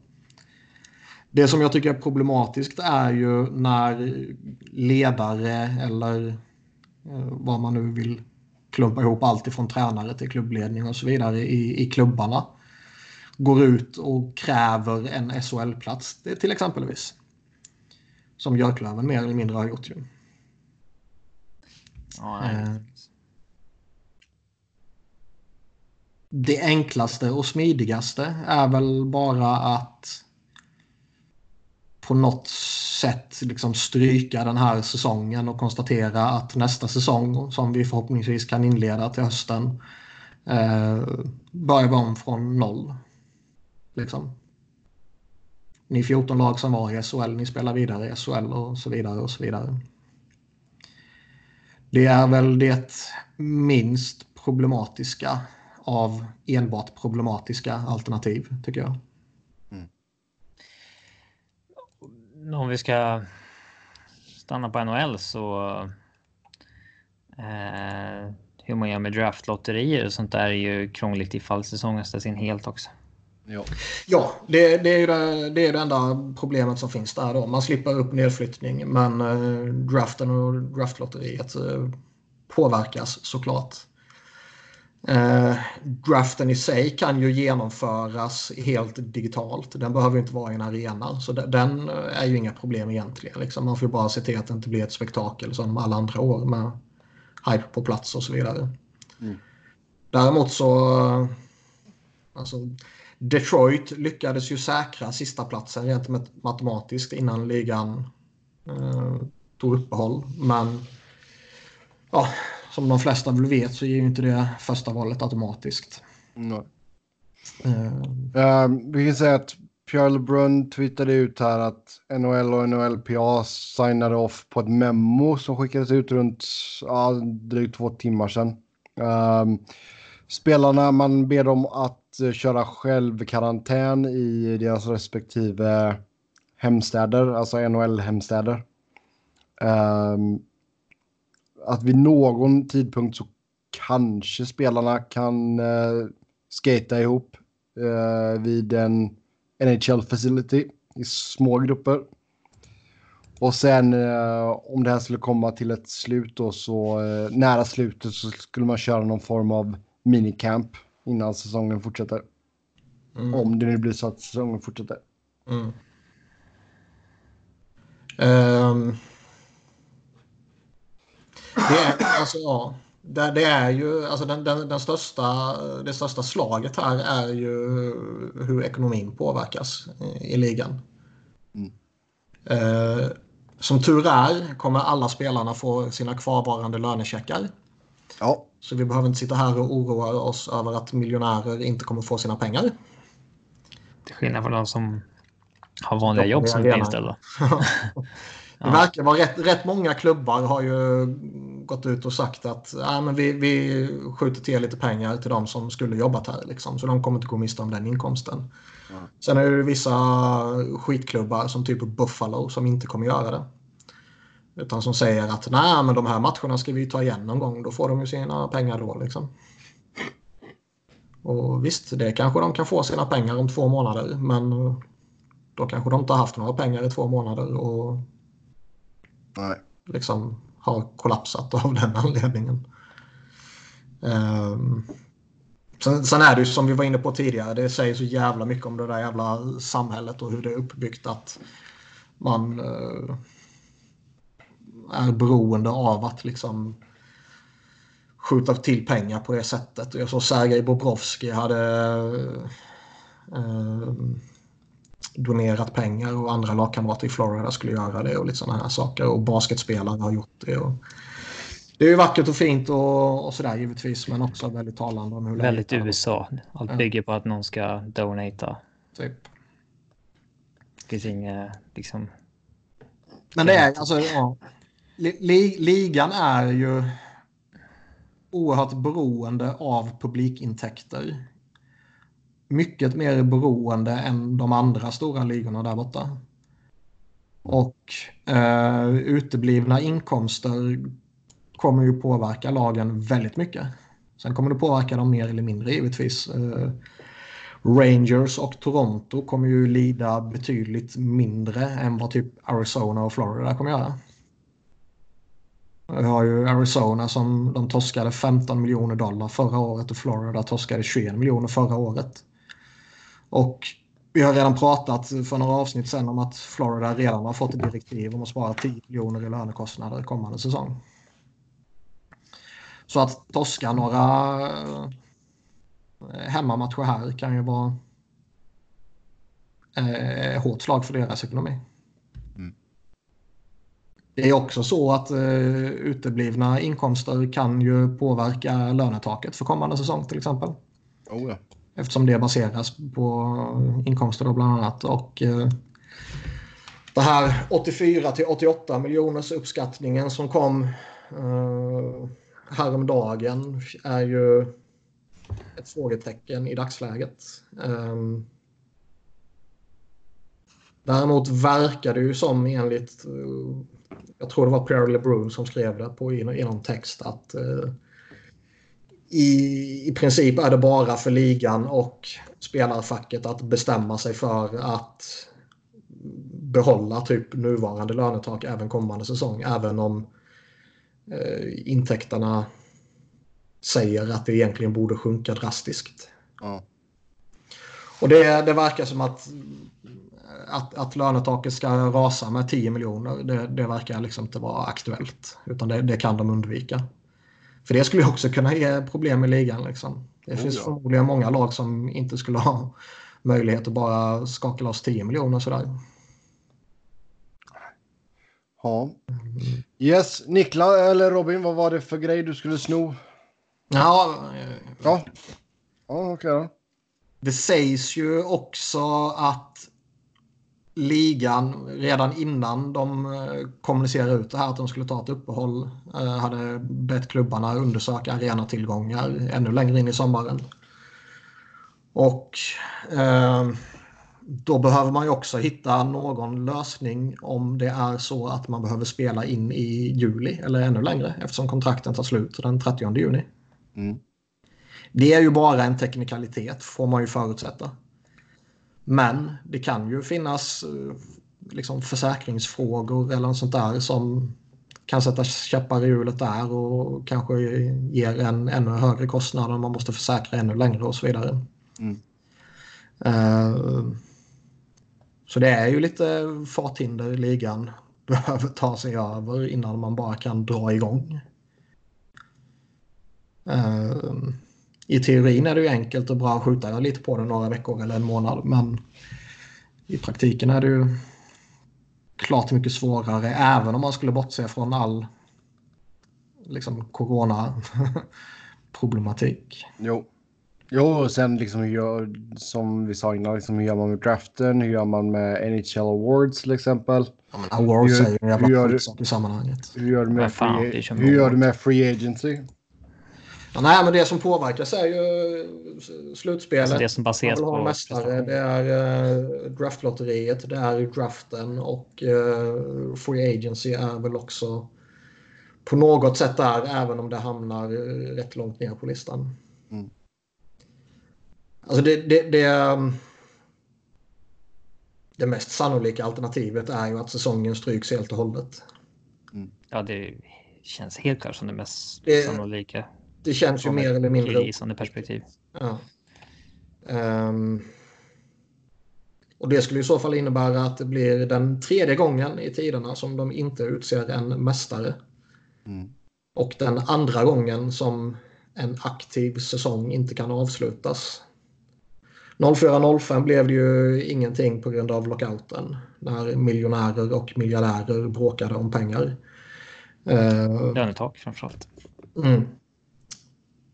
Det som jag tycker är problematiskt är ju när ledare eller vad man nu vill klumpa ihop allt ifrån tränare till klubbledning och så vidare i, i klubbarna går ut och kräver en SHL-plats det- till exempelvis. Som Björklöven mer eller mindre har gjort ju.
Ja.
Eh, Det enklaste och smidigaste är väl bara att på något sätt liksom stryka den här säsongen och konstatera att nästa säsong som vi förhoppningsvis kan inleda till hösten eh, börjar vi om från noll. Liksom. Ni 14 lag som var i SHL, ni spelar vidare i SHL och så vidare och så vidare. Det är väl det minst problematiska av enbart problematiska alternativ tycker jag.
Om vi ska stanna på NHL så. Eh, hur man gör med draftlotterier och sånt där är ju krångligt ifall säsongen ställs in helt också.
Ja.
Ja, det, det är ju det, det, är det enda problemet som finns där då. Man slipper upp nedflyttning men eh, draften och draftlotteriet eh, påverkas såklart. Eh, draften i sig kan ju genomföras helt digitalt. Den behöver inte vara i en arena. Så de- den eh, är ju inga problem egentligen. Liksom. Man får ju bara se till att det inte blir ett spektakel som alla andra år med hype på plats och så vidare.
Mm.
Däremot så... eh, Alltså, Detroit lyckades ju säkra sista platsen rent mat- matematiskt innan ligan eh, tog uppehåll. Men ja, som de flesta väl vet så är ju inte det första valet automatiskt. Eh,
Eh, vi kan säga att Pierre LeBrun twittrade ut här att NHL och NHLPA signade off på ett memo som skickades ut runt ja, drygt två timmar sedan. Ehm, spelarna, man ber dem att eh, köra självkarantän i deras respektive hemstäder, alltså NHL-hemstäder. Ehm, att vid någon tidpunkt så kanske spelarna kan uh, skata ihop uh, vid en NHL facility i små grupper. Och sen uh, om det här skulle komma till ett slut då så nära slutet så skulle man köra någon form av minicamp innan säsongen fortsätter. Mm. Om det nu blir så att säsongen fortsätter. Mm.
Um, det, är, alltså, ja, det, det, är ju alltså den, den, den, största, det största slaget här är ju hur ekonomin påverkas i, i ligan. Mm. Uh, som tur är kommer alla spelarna få sina kvarvarande lönecheckar. Ja. Så vi behöver inte sitta här och oroa oss över att miljonärer inte kommer få sina pengar.
Till skillnad från de som har vanliga jobb som är inställda. *laughs*
Det verkar vara rätt, rätt många klubbar har ju gått ut och sagt att äh, men vi, vi skjuter till lite pengar till de som skulle jobbat här. Liksom, så de kommer inte gå miste om den inkomsten. Mm. Sen är det vissa skitklubbar som typ Buffalo som inte kommer göra det. Utan som säger att nej men de här matcherna ska vi ta igen någon gång. Då får de ju sina pengar då liksom. Och visst, det kanske de kan få sina pengar om två månader. Men då kanske de inte har haft några pengar i två månader. Och
Nej.
liksom har kollapsat av den anledningen. Um, sen, sen, är det ju som vi var inne på tidigare, det säger så jävla mycket om det där jävla samhället och hur det är uppbyggt att man uh, är beroende av att liksom skjuta till pengar på det sättet. Jag såg Sergej Bobrovski hade uh, donerat pengar och andra lagkamrater i Florida skulle göra det och lite sådana här saker. Och basketspelare har gjort det. Och det är ju vackert och fint och, och sådär givetvis men också väldigt talande om hur
Väldigt USA. Allt bygger på att någon ska donata. Typ. Det finns inget liksom...
Men det är alltså, ja. Ligan är ju oerhört beroende av publikintäkter mycket mer beroende än de andra stora ligorna där borta. Och eh, uteblivna inkomster kommer ju påverka lagen väldigt mycket. Sen kommer det påverka dem mer eller mindre givetvis. Eh, Rangers och Toronto kommer ju lida betydligt mindre än vad typ Arizona och Florida kommer göra. Vi har ju Arizona som de torskade 15 miljoner dollar förra året och Florida torskade 21 miljoner förra året. Och vi har redan pratat för några avsnitt sen om att Florida redan har fått ett direktiv om att spara 10 miljoner i lönekostnader kommande säsong. Så att torska några eh, hemmamatcher här kan ju vara eh, hårt slag för deras ekonomi. Mm. Det är också så att eh, uteblivna inkomster kan ju påverka lönetaket för kommande säsong till exempel.
Oh ja.
Eftersom det baseras på inkomster då bland annat. Och eh, det här 84 till 88 miljoners uppskattningen som kom eh, häromdagen är ju ett frågetecken i dagsläget. Eh, däremot verkar det ju som enligt, eh, jag tror det var Pierre LeBrun som skrev det på, i, någon text att eh, i, i princip är det bara för ligan och spelarfacket att bestämma sig för att behålla typ nuvarande lönetak även kommande säsong. Även om eh, intäkterna säger att det egentligen borde sjunka drastiskt. Ja. Och det, det verkar som att, att, att lönetaket ska rasa med 10 miljoner. Det, det verkar liksom inte vara aktuellt. Utan det, det kan de undvika. För det skulle också kunna ge problem i ligan. Liksom. Det oh, finns ja. förmodligen många lag som inte skulle ha möjlighet att bara skaka loss 10 miljoner sådär.
Ja. Yes, Nikla eller Robin, vad var det för grej du skulle sno?
Ja.
Ja, ja okej okay.
Det sägs ju också att ligan redan innan de eh, kommunicerade ut det här att de skulle ta ett uppehåll eh, hade bett klubbarna undersöka arenatillgångar ännu längre in i sommaren. Och eh, då behöver man ju också hitta någon lösning om det är så att man behöver spela in i juli eller ännu längre eftersom kontrakten tar slut den 30 juni.
Mm.
Det är ju bara en teknikalitet får man ju förutsätta. Men det kan ju finnas eh, liksom försäkringsfrågor eller något sånt där som kan sätta käppar i hjulet där och kanske ger en ännu högre kostnad om man måste försäkra ännu längre och så vidare.
Mm.
Uh, så det är ju lite farthinder ligan *laughs* behöver ta sig över innan man bara kan dra igång. Uh, I teorin är det ju enkelt och bra att skjuta lite på det några veckor eller en månad men i praktiken är det ju klart mycket svårare även om man skulle bortse från all liksom corona-problematik.
Jo. Jo, och sen liksom hur gör, som vi sa innan, liksom hur gör man med draften? Hur gör man med NHL Awards till exempel?
Ja, men awards
Hur-
är ju en jävla
gör-
skitsak i sammanhanget.
Hur gör du med,
fan,
free, hur gör du med free agency?
Ja, nej, men det som påverkas är ju eh, slutspelet.
Alltså det som baseras på
mästare. Det är uh, draftlotteriet, det är draften och uh, free agency är väl också på något sätt där även om det hamnar eh, rätt långt ner på listan.
Mm.
Alltså det, det, det, um, det mest sannolika alternativet är ju att säsongen stryks helt och hållet.
Ja, det känns helt klart som det mest
Det-
sannolika.
Det känns ju mer eller mindre
killgissande perspektiv.
Ja. Ehm, och det skulle i så fall innebära att det blir den tredje gången i tiderna som de inte utser en mästare.
Mm.
Och den andra gången som en aktiv säsong inte kan avslutas. 04-05 blev det ju ingenting på grund av lockouten. När miljonärer och miljardärer bråkade om pengar. Ehm,
Lönetak framförallt.
Mm.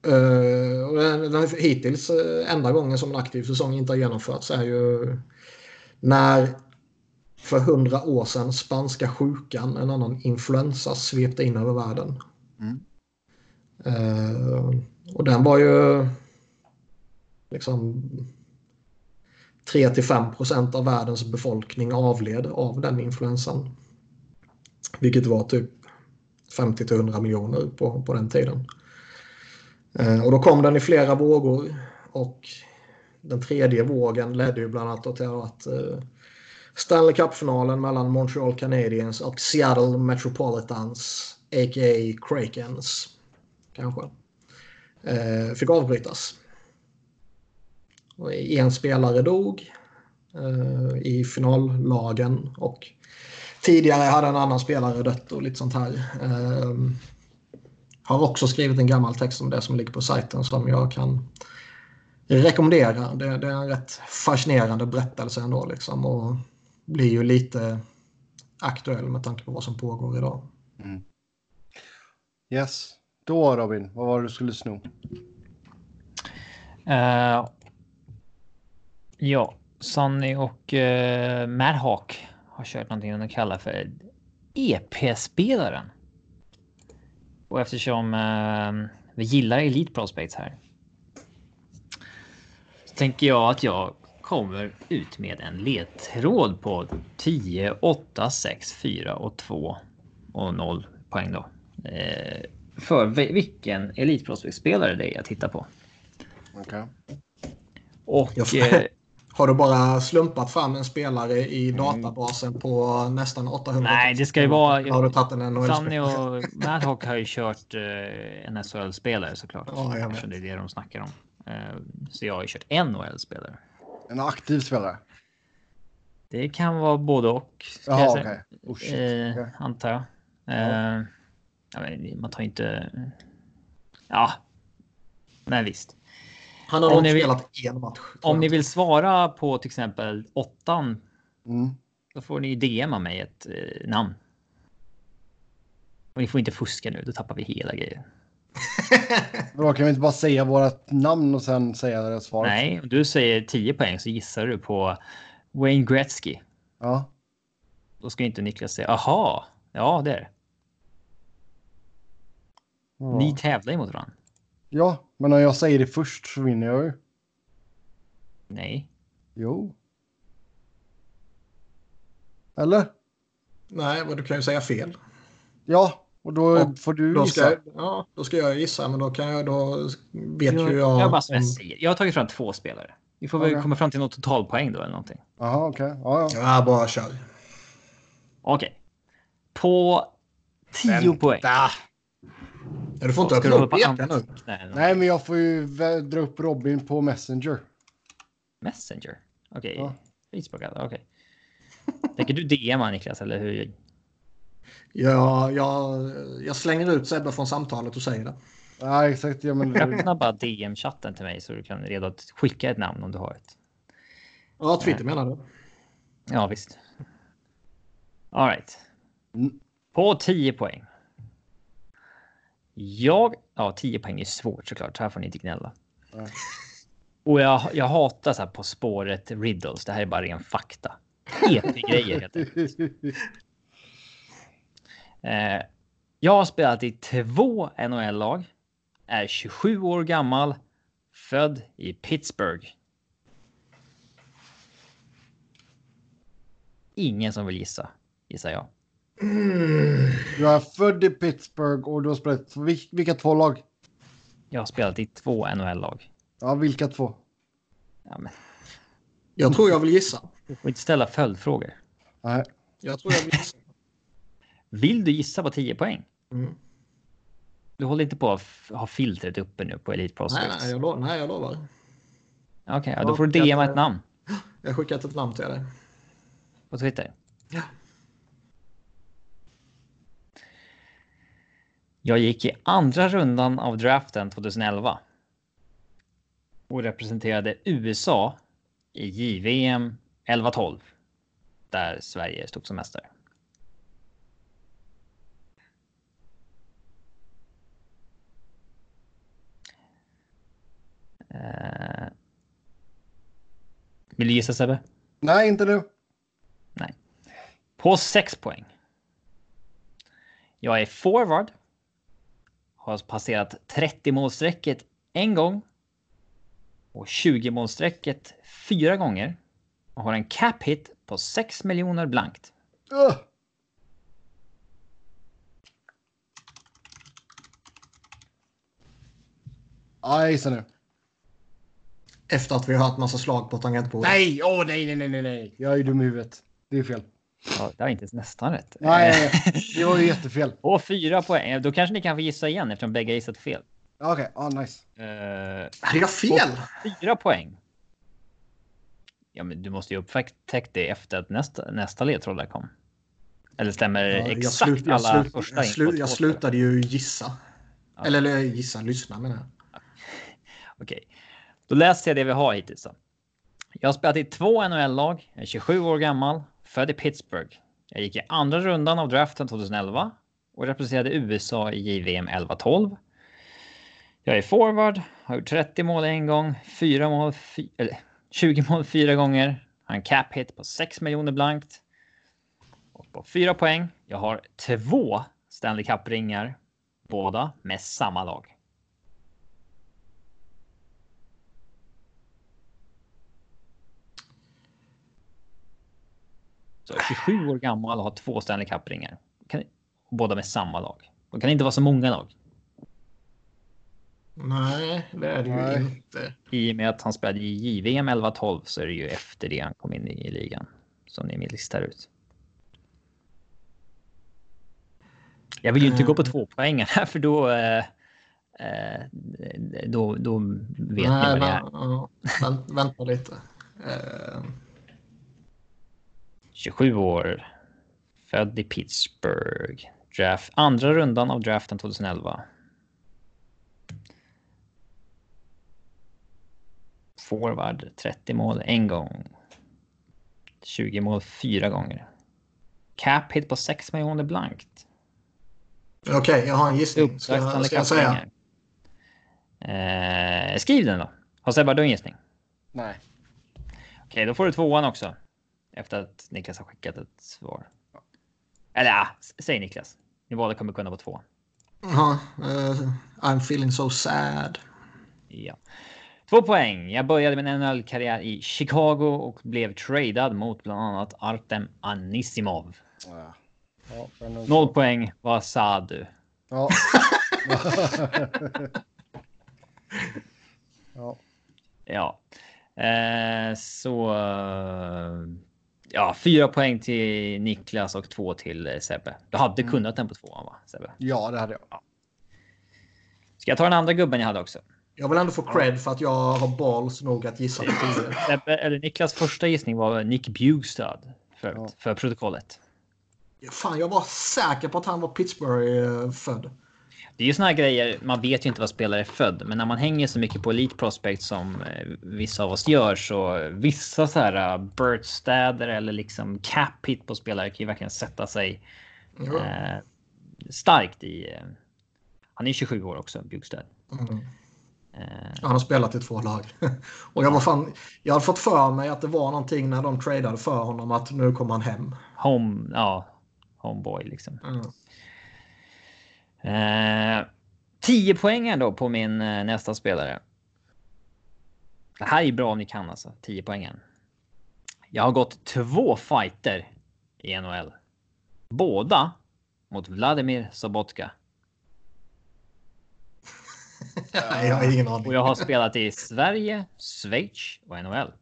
Uh, och den, den hittills eh, enda gången som en aktiv säsong inte har genomförts är ju när för hundra år sedan spanska sjukan, en annan influensa, svepte in över världen.
Mm.
Eh, och den var ju liksom 3-5 procent av världens befolkning avled av den influensan. Vilket var typ 50-100 miljoner på, på den tiden. Eh, och då kom den i flera vågor och den tredje vågen ledde ju bland annat till att eh, Stanley Cup-finalen mellan Montreal Canadiens och Seattle Metropolitans, a.k.a. Krakens, kanske, eh, fick avbrytas. Och en spelare dog i finallagen och tidigare hade en annan spelare dött och lite sånt här. Ehm, har också skrivit en gammal text om det som ligger på sajten som jag kan rekommendera. Det, det är en rätt fascinerande berättelse ändå liksom och blir ju lite aktuell med tanke på vad som pågår idag.
Yes. Då Robin, vad var det du skulle sno?
Eh, ja, Sonny och uh, Madhawk har kört någonting de kallar för EP-spelaren. Och eftersom eh, vi gillar Elite Prospects här. Så tänker jag att jag kommer ut med en ledtråd på 10, 8, 6, 4 och 2 och 0 poäng då. Eh, för vi- vilken Elite Prospect-spelare det är jag tittar på.
Okej.
Och
Jag-
eh,
Har du bara slumpat fram en spelare i databasen på nästan 800?
Nej, det ska ju vara-
Har du tagit en NHL?
Sunny och Madhawk har ju kört eh, en SHL-spelare såklart.
Ja, jag vet.
Det är det de snackar om. Eh, så jag har ju kört en NHL-spelare.
En aktiv spelare?
Det kan vara både och.
Jaha, okej.
säga.
Oh.
Eh. Antar jag. Eh, vet, man tar inte... Ja. Men visst.
Han har
Om
nog
ni vill-
spelat en match.
Om ni vill svara på till exempel åttan.
Mm.
Då får ni DMa mig ett eh, namn. Och ni får inte fuska nu, då tappar vi hela grejen. *laughs*
Då kan vi inte bara säga vårt namn och sen säga det svaret?
Nej, om du säger 10 poäng så gissar du på Wayne Gretzky.
Ja.
Då ska inte Niklas säga aha, ja det är det.
Ja.
Ni tävlar ju mot varandra.
Ja, men om jag säger det först så vinner jag ju.
Nej.
Jo. Eller?
Nej, men du kan ju säga fel.
Ja, Och då
Och
får du
Då
gissa.
ska, ja, då ska jag gissa, men då kan jag då vet
Jag,
ju jag.
jag, bara som jag, säger. jag har tagit fram två spelare. Vi får väl
Okej.
komma fram till något totalpoäng då eller någonting.
Jaha, okej. Ja, ja.
Ja, bara kör.
Okej. På 10 poäng.
Ja, du får inte öppna upp eken nu.
Nej, men jag får ju dra upp Robin på Messenger.
Messenger? Okej.
Ja.
Facebook alltså, okej. Tänker du DMa Niklas eller hur?
Jag, jag, jag slänger ut Sebbe från samtalet och säger det.
Ja, exakt. Ja, men,
Öppna bara DM-chatten till mig så du kan redo att skicka ett namn om du har ett.
Ja, Twitter menar du?
Ja visst. All right. På 10 poäng. Jag... Ja, 10 poäng är svårt såklart. Här får ni inte gnälla.
Ja.
Och jag, jag hatar så här På spåret riddles. Det här är bara ren fakta. EP-grejer helt enkelt. *laughs* Eh, jag har spelat i två NHL-lag. Är 27 år gammal. Född i Pittsburgh. Ingen som vill gissa, gissar jag.
Du är född i Pittsburgh och du har spelat vil- vilka två lag?
Jag har spelat i två NHL-lag.
Ja, vilka två?
Ja, men
Jag tror jag vill gissa.
du får inte ställa följdfrågor.
Nej.
Jag tror jag vill gissa.
Vill du gissa på 10 poäng?
Mm.
Du håller inte på att ha filtret uppe nu på Elite
Nej,
Prospects?
nej, jag lovar. Nej, jag lovar.
Okej, ja, då får du DMa ett namn
Jag har skickat ett namn till dig.
på Twitter.
Ja.
Jag gick i andra rundan av draften 2011. Och representerade USA i JVM 11-12. Där Sverige stod som mästare. Eh, Vill du gissa Sebbe?
Nej, inte nu.
Nej. På 6 poäng. Jag är forward. Har passerat 30 målstrecket en gång. Och 20 målstrecket fyra gånger. Och har en cap hit på 6 miljoner blankt.
Ugh. Ja, jag gissar nu.
Efter att vi har hört massa slag på tangentbordet.
Nej, åh nej, nej, nej, nej, nej. Jag är dum i huvudet. Det är fel.
Ja, det var inte ens nästan rätt.
Nej, nej. det var ju jättefel. *laughs*
Och fyra poäng. Då kanske ni kan få gissa igen eftersom bägge har gissat fel.
Okej, ja, nice.
Uh,
jag fel?
fyra poäng. Ja, men du måste ju upptäckt det efter att nästa, nästa ledtråd där kom. Eller stämmer
Ja, jag,
exakt
slut, jag,
alla
slut,
första
jag, slut, jag slutade ju gissa.
Ja.
Eller, eller gissa, lyssna menar jag. *laughs*
Okej, då läser jag det vi har hittills. Då. Jag har spelat i två NHL-lag. Jag är 27 år gammal, född i Pittsburgh. Jag gick i andra rundan av draften 2011 och representerade USA i JVM 11-12. Jag är forward, har gjort 30 mål en gång, 4 mål, eller 20 mål fyra gånger. Har en cap hit på 6 miljoner blankt. Och på 4 poäng. Jag har två Stanley Cup-ringar, båda med samma lag. Så 27 år gammal och har två Stanley Cup-ringar. Kan, båda med samma lag. Det kan inte vara så många lag.
Nej, det är det ju
Nej.
inte.
I och med att han spelade i JVM 11-12 så är det ju efter det han kom in i ligan. Som ni listar ut. Jag vill ju inte gå på två poäng här för då... Eh, eh, då, då vet ni vad det är.
vä- ja, vänt, vänta lite. Eh,
27 år. Född i Pittsburgh. Draft, andra rundan av draften 2011. Forward 30 mål en gång. 20 mål fyra gånger. Cap hit på 6 miljoner blankt.
Okej, jag har en gissning. Ska, jag- ska jag säga?
Eh, skriv den då. Har Sebbe du en gissning?
Nej.
Okej, då får du tvåan också. Efter att Niklas har skickat ett svar. Eller ja, säg Niklas. Ni båda kommer kunna på två.
Jaha, eh, I'm feeling so sad.
Ja. Två poäng. Jag började min NHL-karriär i Chicago och blev tradad mot bland annat Artem Anisimov.
Ja. Ja,
Noll poäng. Vad sa du?
Ja. *laughs* ja.
Ja. Eh, så... eh, Ja, fyra poäng till Niklas och två till eh, Sebbe. Du hade
Mm.
kunnat den på tvåan va? Sebbe?
ja, det hade jag.
Ska jag ta den andra gubben jag hade också?
Jag vill ändå få cred för att jag har balls nog att gissa.
Sebbe, eller Niklas första gissning var Nick Bugstad. För,
Ja.
för protokollet.
Fan, jag var säker på att han var Pittsburgh-född.
Det är ju såna här grejer. Man vet ju inte vad spelare är född, men när man hänger så mycket på Elite Prospect som eh, vissa av oss gör så vissa så här uh, Burtstäder eller liksom cap hit på spelare kan ju verkligen sätta sig eh, starkt i. Eh, han är 27 år också, Bjugstad.
Mm.
Eh,
Han har spelat i två lag. *laughs* Och jag var fan, jag hade fått för mig att det var någonting när de tradade för honom att nu kommer han hem.
home, ja, homeboy liksom.
Mm.
Eh, 10 poäng ändå på min eh, nästa spelare. Det här är bra om ni kan alltså. 10 poängen. Jag har gått två fighter i NHL. Båda mot Vladimir Sobotka. *laughs*
Nej, jag har ingen aning.
Och jag har spelat i Sverige, Schweiz och NHL.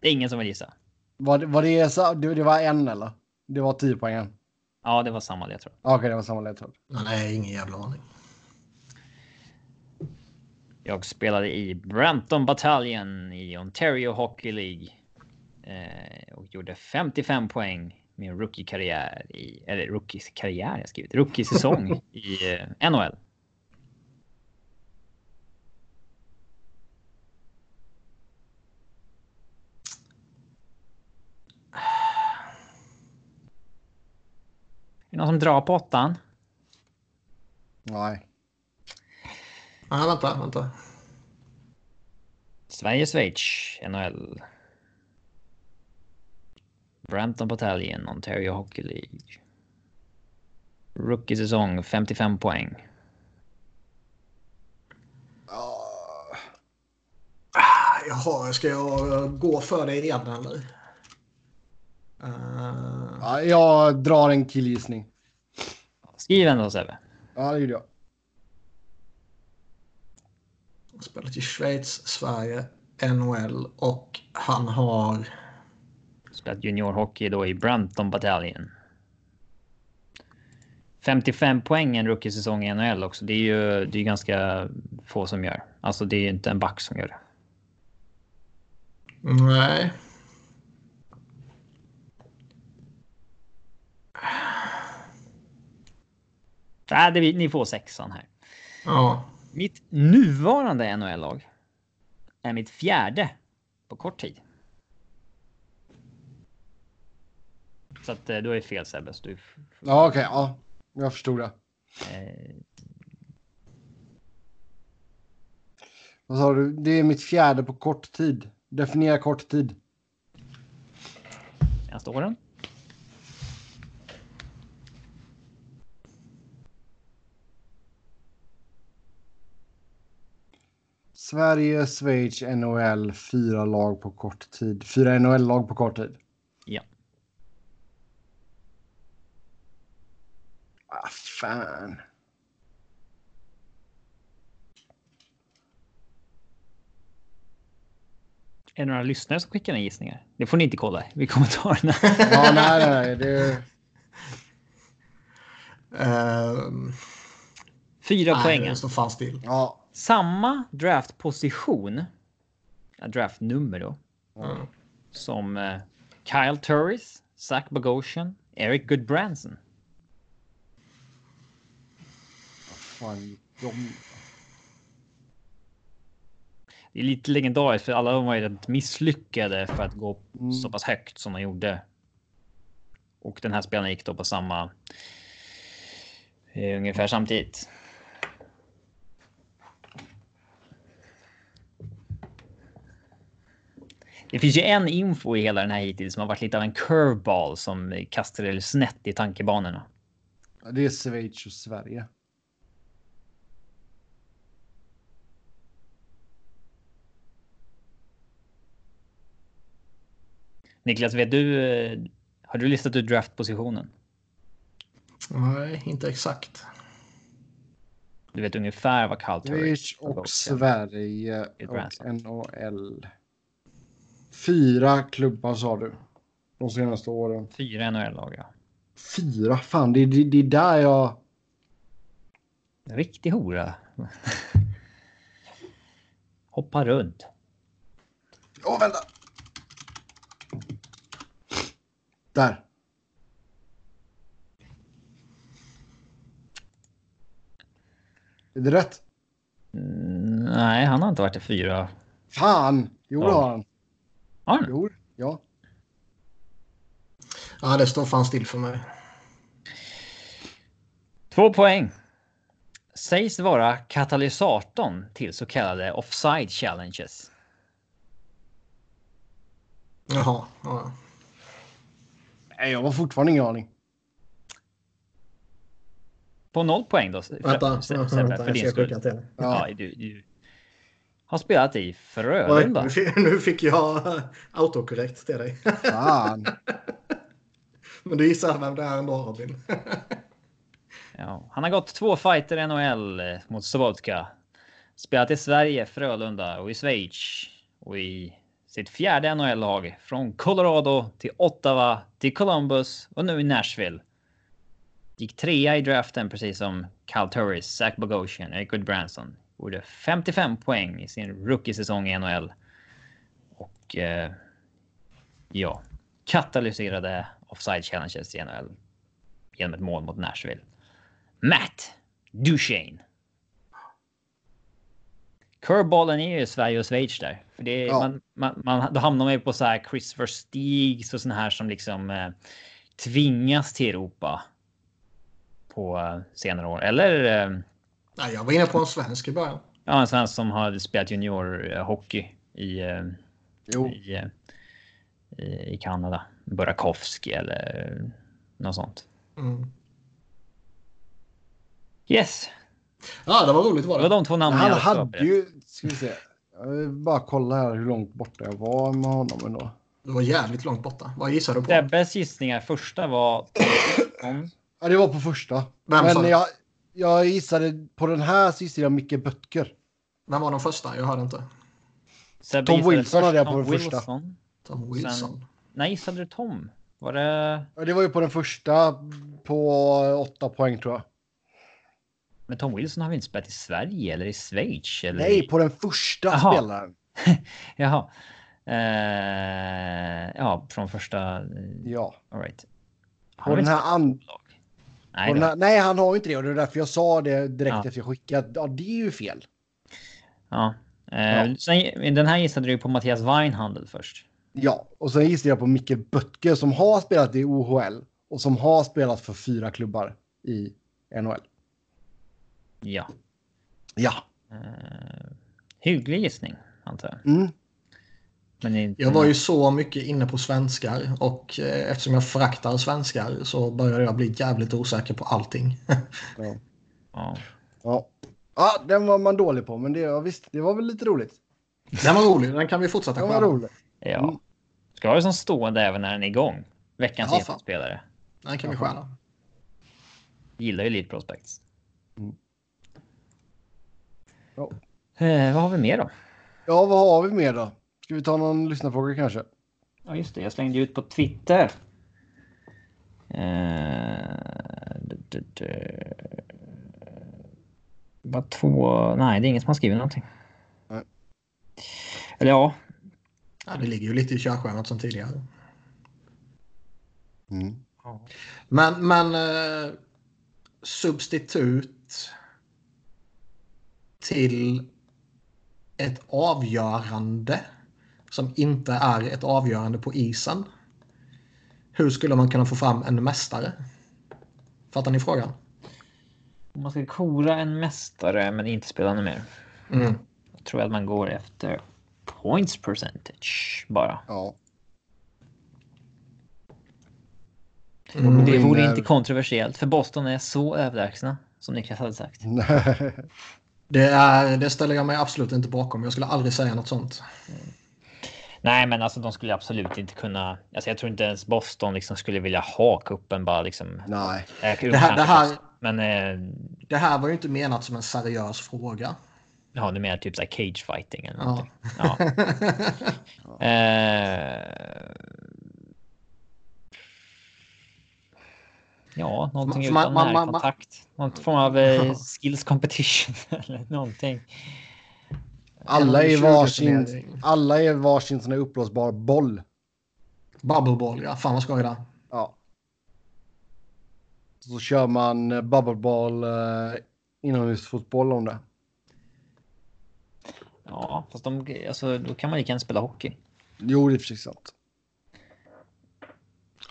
Det är ingen som vill gissa.
Var det, var det, så, det, det var en eller? Det var 10 poängen.
Ja, det var samma ledtråd.
Okej, det var samma ledtråd.
Nej, ingen jävla aning.
Jag spelade i Brampton Battalion i Ontario Hockey League. Eh, och gjorde 55 poäng min rookie-karriär i... Eller rookie-karriär jag skrivit. Rookie-säsong *laughs* i eh, NHL. Det någon som drar på åttan?
Nej.
Nej, vänta, vänta.
Sverige, Schweiz, NHL. Brampton Battalion, Ontario Hockey League. Rookie-säsong, 55 poäng.
Jaha, ska jag gå för det igen eller? Uh,
Ja, jag drar en killgissning.
Skriv ändå Sebbe.
Ja, det gjorde jag.
spelat i Schweiz, Sverige, NHL och han har...
Spelat juniorhockey då i Brampton Battalion. 55 poäng en rookie-säsong i NHL också. Det är ju det är ganska få som gör. Alltså det är ju inte en back som gör det.
Nej.
Nej, det, ni får sexan här.
Ja.
Mitt nuvarande NHL-lag är mitt fjärde på kort tid. Så att eh, du är fel Sebbe. Du,
Ja, okej. ja, jag förstod det.
eh,
Vad sa du? Det är mitt fjärde på kort tid. Definiera kort tid.
jag står
Sverige, Schweiz, NHL, fyra lag på kort tid. Fyra NHL-lag på kort tid.
Ja.
Ah, fan.
Är det några lyssnare som skickar in gissningar? Det får ni inte kolla i kommentarerna. *laughs*
Ja, nej, nej. Det...
Ehm,
Fyra
nej,
poäng.
det står fan still.
Ja.
Samma draftposition. Draftnummer då.
Mm.
Som eh, Kyle Turris, Zach Bogosian, Eric Goodbranson.
Fan, de...
Det är lite legendariskt för alla de var ju rätt misslyckade för att gå
Mm.
så pass högt som de gjorde. Och den här spelaren gick då på samma. Eh, ungefär samtidigt. Det finns ju en info i hela den här hittills som har varit lite av en curveball som kastade snett i tankebanorna.
Det är Schweiz och Sverige.
Niklas, vet du? eh, Har du listat ut draftpositionen?
Nej, inte exakt.
Du vet ungefär vad Turris
Schweiz och. Sverige och. NHL. Fyra klubbar sa du. De senaste åren.
Fyra NHL-lag, ja.
Fyra? Fan, det, det, det är där jag...
Riktig hora. *laughs* Hoppa runt.
Åh, vänta! Där. Är det rätt?
Mm, nej, han har inte varit i fyra.
Fan! Jo, det har han.
Har han?
Jo, ja.
Ja, det står fan still för mig.
Två poäng. Sägs vara katalysatorn till så kallade offside challenges.
Jaha. Ja.
Nej, jag har fortfarande ingen aning.
På noll poäng då. För,
Vänta,
för,
vänta,
för,
vänta,
för
jag
din
ska
skull.
skicka till dig.
Ja, du, du har spelat i
Oj,
Frölunda.
nu fick- nu fick jag autokorrekt till dig.
Fan. *laughs*
Men du gissar vem det är ändå Robin. *laughs*
Ja, han har gått två fighter i NHL eh, mot Sobotka. Spelat i Sverige, Frölunda och i Schweiz. Och i sitt fjärde NHL-lag. Från Colorado till Ottawa till Columbus och nu i Nashville. Gick trea i draften precis som Cal Turris, Zach Bogosian, Eric Branson. Gjorde 55 poäng i sin rookie-säsong i NHL. Och eh, ja, katalyserade offside challenges i NHL genom ett mål mot Nashville. Matt Duchene. Curveballen är ju Sverige och Schweiz där. För det,
Ja.
man, man, man, då hamnar man ju på så här Christopher Stigs och såna här som liksom eh, tvingas till Europa på eh, senare år. Eller eh,
Nej, jag var inne på en svensk i början.
ja, en sån som har spelat juniorhockey i, eh,
Jo.
i, eh, i, i Kanada. Burakovsky eller något sånt.
Mm.
Yes,
Ja, det var roligt
det
var
var
det.
de två namnen
Han
jag hade
ju... Ska vi se. Jag vill bara kolla här hur långt borta jag var med honom ändå.
Det var jävligt långt borta. Vad gissar du på?
Debbes gissningar första var *coughs*
Ja, det var på första.
Vem
Men
det?
jag, jag gissade på den här så gissade jag Micke Böttger.
Vem var den första? Jag hörde inte.
Sebbe
Tom Wilson
först
hade jag på
Tom
den första.
Wilson.
Tom Wilson.
Nej, gissade du Tom? Var det...
Ja, Det var ju på den första på åtta poäng tror jag.
Men Tom Wilson har väl inte spelat i Sverige eller i Schweiz? Eller...
Nej, på den första
Jaha.
spelaren. *laughs*
Jaha. Eh, ja, från första...
Ja.
All right. Har
den
inte
här
spelat
an...
Nej,
här... Nej, han har ju inte det och det är därför jag sa det direkt
Ja.
efter jag skickade. Ja, det är ju fel.
Ja. Eh,
Ja.
Sen, den här gissade du på Mattias Weinhandel först.
Ja, och sen gissade jag på Micke Böttger som har spelat i OHL och som har spelat för fyra klubbar i NHL.
Ja.
Ja.
Eh, hygglig gissning, antar jag.
Mm.
Men inte...
Jag var ju så mycket inne på svenskar och eh, eftersom jag föraktar svenskar så började jag bli jävligt osäker på allting. *laughs*
Ja.
Ja.
Ja. ja, den var man dålig på, men det, ja, visst, det var väl lite roligt.
Den var rolig, den kan vi fortsätta
Den var rolig.
ja.
Mm.
Ska det som stående även när den är igång. Veckans
Ja, fan.
spelare.
Den kan vi stjärna.
Gillar ju Elite Prospects.
Mm. Ja.
Eh, vad har vi mer då?
ja, vad har vi mer då? Ska vi ta någon lyssnarfråga kanske?
Ja, just det. Jag slängde ut på Twitter. Eh, d- d- d- Bara två... Nej, det är ingen som har skrivit någonting.
Nej.
Eller ja,
Ja, det ligger ju lite i körschemat som tidigare.
Mm.
Men, men eh, substitut till ett avgörande som inte är ett avgörande på isen. Hur skulle man kunna få fram en mästare? Fattar ni frågan?
om man ska kora en mästare men inte spela något mer.
Mm.
Jag tror att man går efter points percentage bara.
Ja.
Mm.
Det vore inte kontroversiellt för Boston är så överlägsna som Niklas hade sagt. *laughs*
Det, är, det ställer jag mig absolut inte bakom. Jag skulle aldrig säga något sånt.
Nej, men alltså de skulle absolut inte kunna. Alltså, jag tror inte ens Boston liksom skulle vilja ha kuppen bara liksom.
Nej.
Det här, det, här,
Men eh,
det här var ju inte menat som en seriös fråga.
ja, det är mer typ så cage fighting eller
Ja.
någonting. Ja. *laughs* Eh, ja, någonting
Man-
utan
man- man-
närkontakt. Någon form av eh, *laughs* skills competition *laughs* eller någonting.
Alla är
20
varsin, alla är varsin sån här uppblåsbar boll.
Bubbleball, ja. Fan vad skoj det.
Ja. Så kör man eh, bubbleball eh, inomhusfotboll om det.
Ja, fast de, alltså, då kan man lika gärna spela hockey.
Jo, det är precis sant.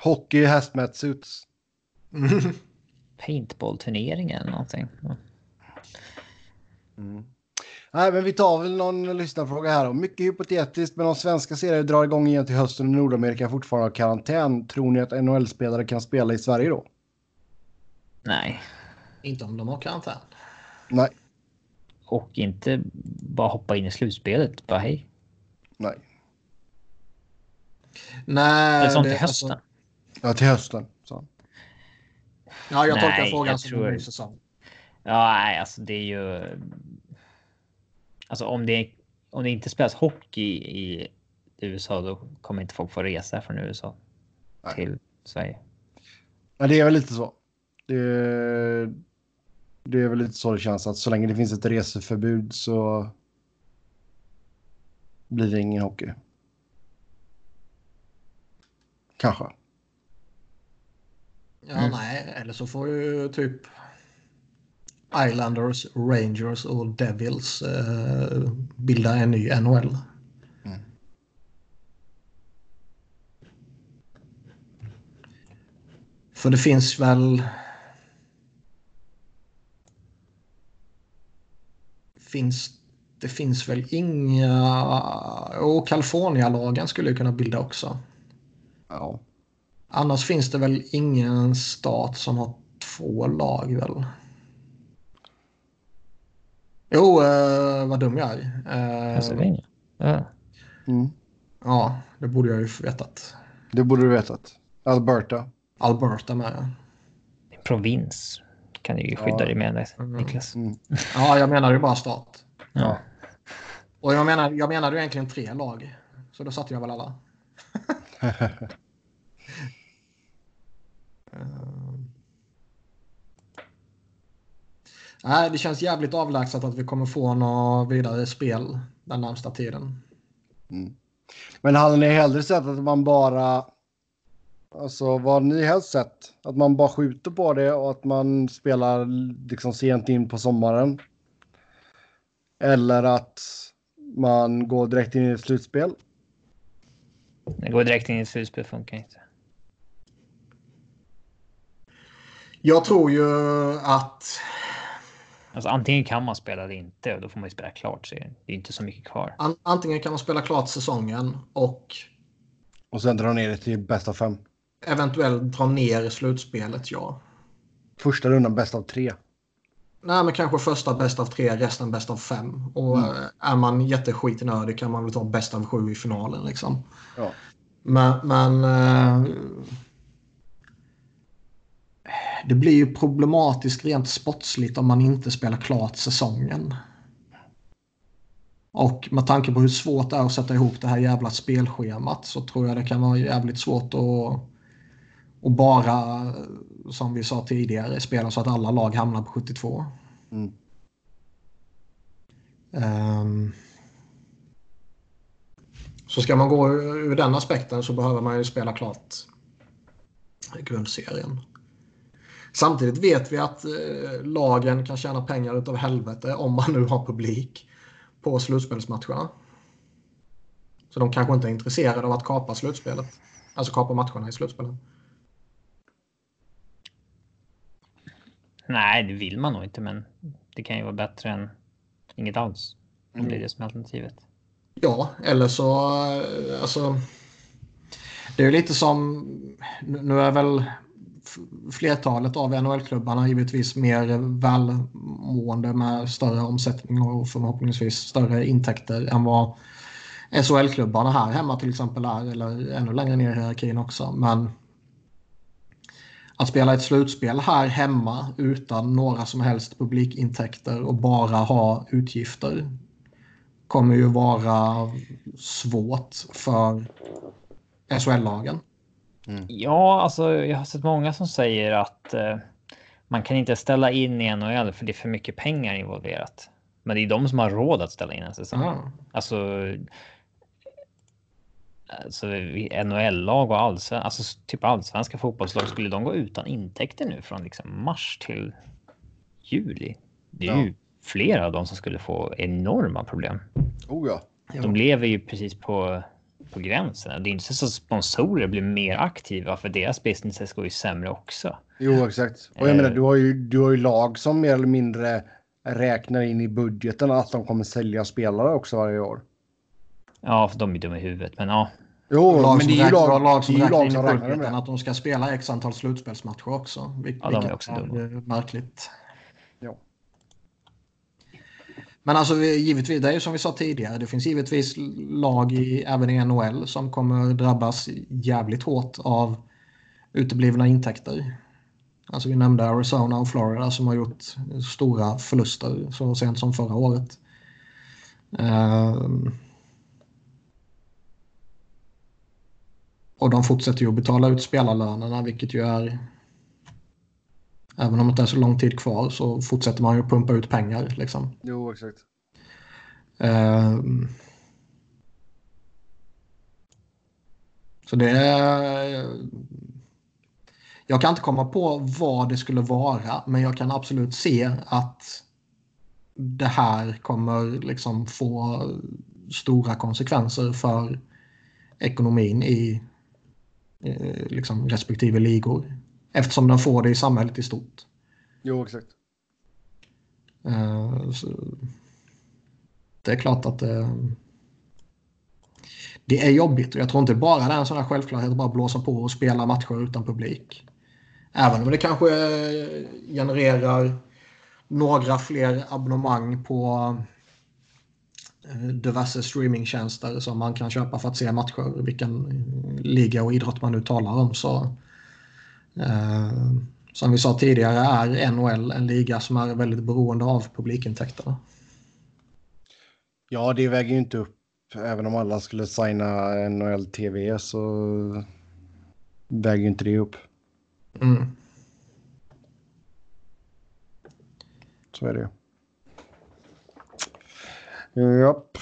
Hockey, hazmat suits.
Paintball-turnering eller någonting. Ja.
Nej, men vi tar väl någon lyssnarfråga här. då. Mycket hypotetiskt, men om svenska serier drar igång igen till hösten och Nordamerika fortfarande har karantän, tror ni att NHL-spelare kan spela i Sverige då?
Nej,
inte om de har karantän.
Nej,
och inte bara hoppa in i slutspelet. Bara hej.
nej.
Nej,
Eller sånt till hösten.
alltså-
Ja, till hösten. Så.
ja, jag tolkar
Nej,
frågan
jag
som
tror-
en ny säsong.
Ja, nej, alltså det är ju. Alltså om det, om det inte spelas hockey i USA, då kommer inte folk få resa från USA
Nej.
till Sverige.
Ja, det är väl lite så. Det, det är väl lite så det känns att så länge det finns ett reseförbud så blir det ingen hockey. Kanske.
Ja,
Mm.
nej, eller så får ju typ Islanders, Rangers och Devils eh, bilda en ny NHL.
Mm.
För det finns väl... Finns, det finns väl inga... Och California-lagen skulle ju kunna bilda också.
Ja.
Annars finns det väl ingen stat som har två lag väl? Jo, eh, vad dum jag är. Eh,
Pennsylvania. Ja.
Mm.
ja, det borde jag ju vetat.
Det borde du vetat. Alberta.
Alberta med.
Provins kan du ju skydda
Ja.
dig med
Mm.
Niklas.
Mm.
Ja, jag menar ju bara stat.
Ja.
Och jag menar, jag menar ju egentligen tre lag. Så då satte jag väl alla. *laughs* Eh. Nej, det känns jävligt avlägset att vi kommer få något vidare spel den närmsta tiden.
Mm. Men hade ni hellre sett att man bara... Alltså vad ni helst sett? Att man bara skjuter på det och att man spelar liksom sent in på sommaren? Eller att man går direkt in i ett slutspel?
Det går direkt in i ett slutspel funkar inte.
Jag tror ju att...
Alltså antingen kan man spela eller inte och då får man ju spela klart serien. Det är inte så mycket kvar.
An, antingen kan man spela klart säsongen och
Och sen dra ner det till bästa fem.
eventuellt dra ner slutspelet, ja.
Första rundan bäst av tre.
Nej, men kanske första bäst av tre, resten bäst av fem. Och
Mm.
eh, är man jätteskitnödig kan man väl ta bäst av sju i finalen liksom.
Ja.
Men, men eh, det blir ju problematiskt rent sportsligt om man inte spelar klart säsongen. Och med tanke på hur svårt det är att sätta ihop det här jävla spelschemat så tror jag det kan vara jävligt svårt att, att bara, som vi sa tidigare, spela så att alla lag hamnar på 72.
Mm.
Ehm. så ska man gå ur den aspekten så behöver man ju spela klart grundserien. Samtidigt vet vi att eh, lagen kan tjäna pengar utav helvete om man nu har publik på slutspelsmatcherna. Så de kanske inte är intresserade av att kapa slutspelet. Alltså kapa matcherna i slutspelet.
Nej, det vill man nog inte, men det kan ju vara bättre än inget alls. Om
Mm.
det är det som är alternativet.
Ja, eller så... eh, Alltså, det är lite som... Nu är väl flertalet av NHL-klubbarna givetvis mer välmående med större omsättning och förhoppningsvis större intäkter än vad SHL-klubbarna här hemma till exempel är, eller ännu längre ner i hierarkin också. Men att spela ett slutspel här hemma utan några som helst publikintäkter och bara ha utgifter kommer ju vara svårt för SHL-lagen.
Mm. Ja, alltså jag har sett många som säger att eh, man kan inte ställa in i NHL för det är för mycket pengar involverat. Men det är de som har råd att ställa in en säsong. Mm. Alltså, alltså NHL-lag och allsven, alltså typ allsvenska fotbollslag, skulle de gå utan intäkter nu från liksom mars till juli? Det är ja. ju flera av dem som skulle få enorma problem.
Oh ja.
De lever ju precis på, på gränsen. Det är inte så att sponsorer blir mer aktiva för deras businesses går ju sämre också.
Jo, exakt. Och jag eh. menar, du har, ju, du har ju lag som mer eller mindre räknar in i budgeten att de kommer sälja spelare också varje år.
Ja, för de är dumma i huvudet, men ja.
Jo, lag men det är ju lag, lag som räknar in i budgeten att de ska spela x antal slutspelsmatcher också.
Vil ja, de är också dumma.
Är märkligt. Ja. Men alltså givetvis, det är ju som vi sa tidigare, det finns givetvis lag i, även i NHL som kommer drabbas jävligt hårt av uteblivna intäkter. Alltså vi nämnde Arizona och Florida som har gjort stora förluster så sent som förra året. Um, och de fortsätter ju att betala ut spelarlönerna vilket ju är Även om det inte är så lång tid kvar så fortsätter man ju pumpa ut pengar. Liksom.
Jo, exakt.
Um, så det är jag kan inte komma på vad det skulle vara, men jag kan absolut se att det här kommer liksom få stora konsekvenser för ekonomin i eh, liksom respektive ligor. Eftersom den får det i samhället i stort.
Jo, exakt.
Uh, det är klart att det, det är jobbigt och jag tror inte bara det är en sån här självklarhet att bara blåsa på och spela matcher utan publik. Även om det kanske genererar några fler abonnemang på eh, diverse streamingtjänster som man kan köpa för att se matcher, vilken liga och idrott man nu talar om. Så, eh, som vi sa tidigare är NHL en liga som är väldigt beroende av publikintäkterna.
Ja, det väger ju inte upp. Även om alla skulle signa NHL TV så väger inte det upp. Mm. Så är det ju. Japp.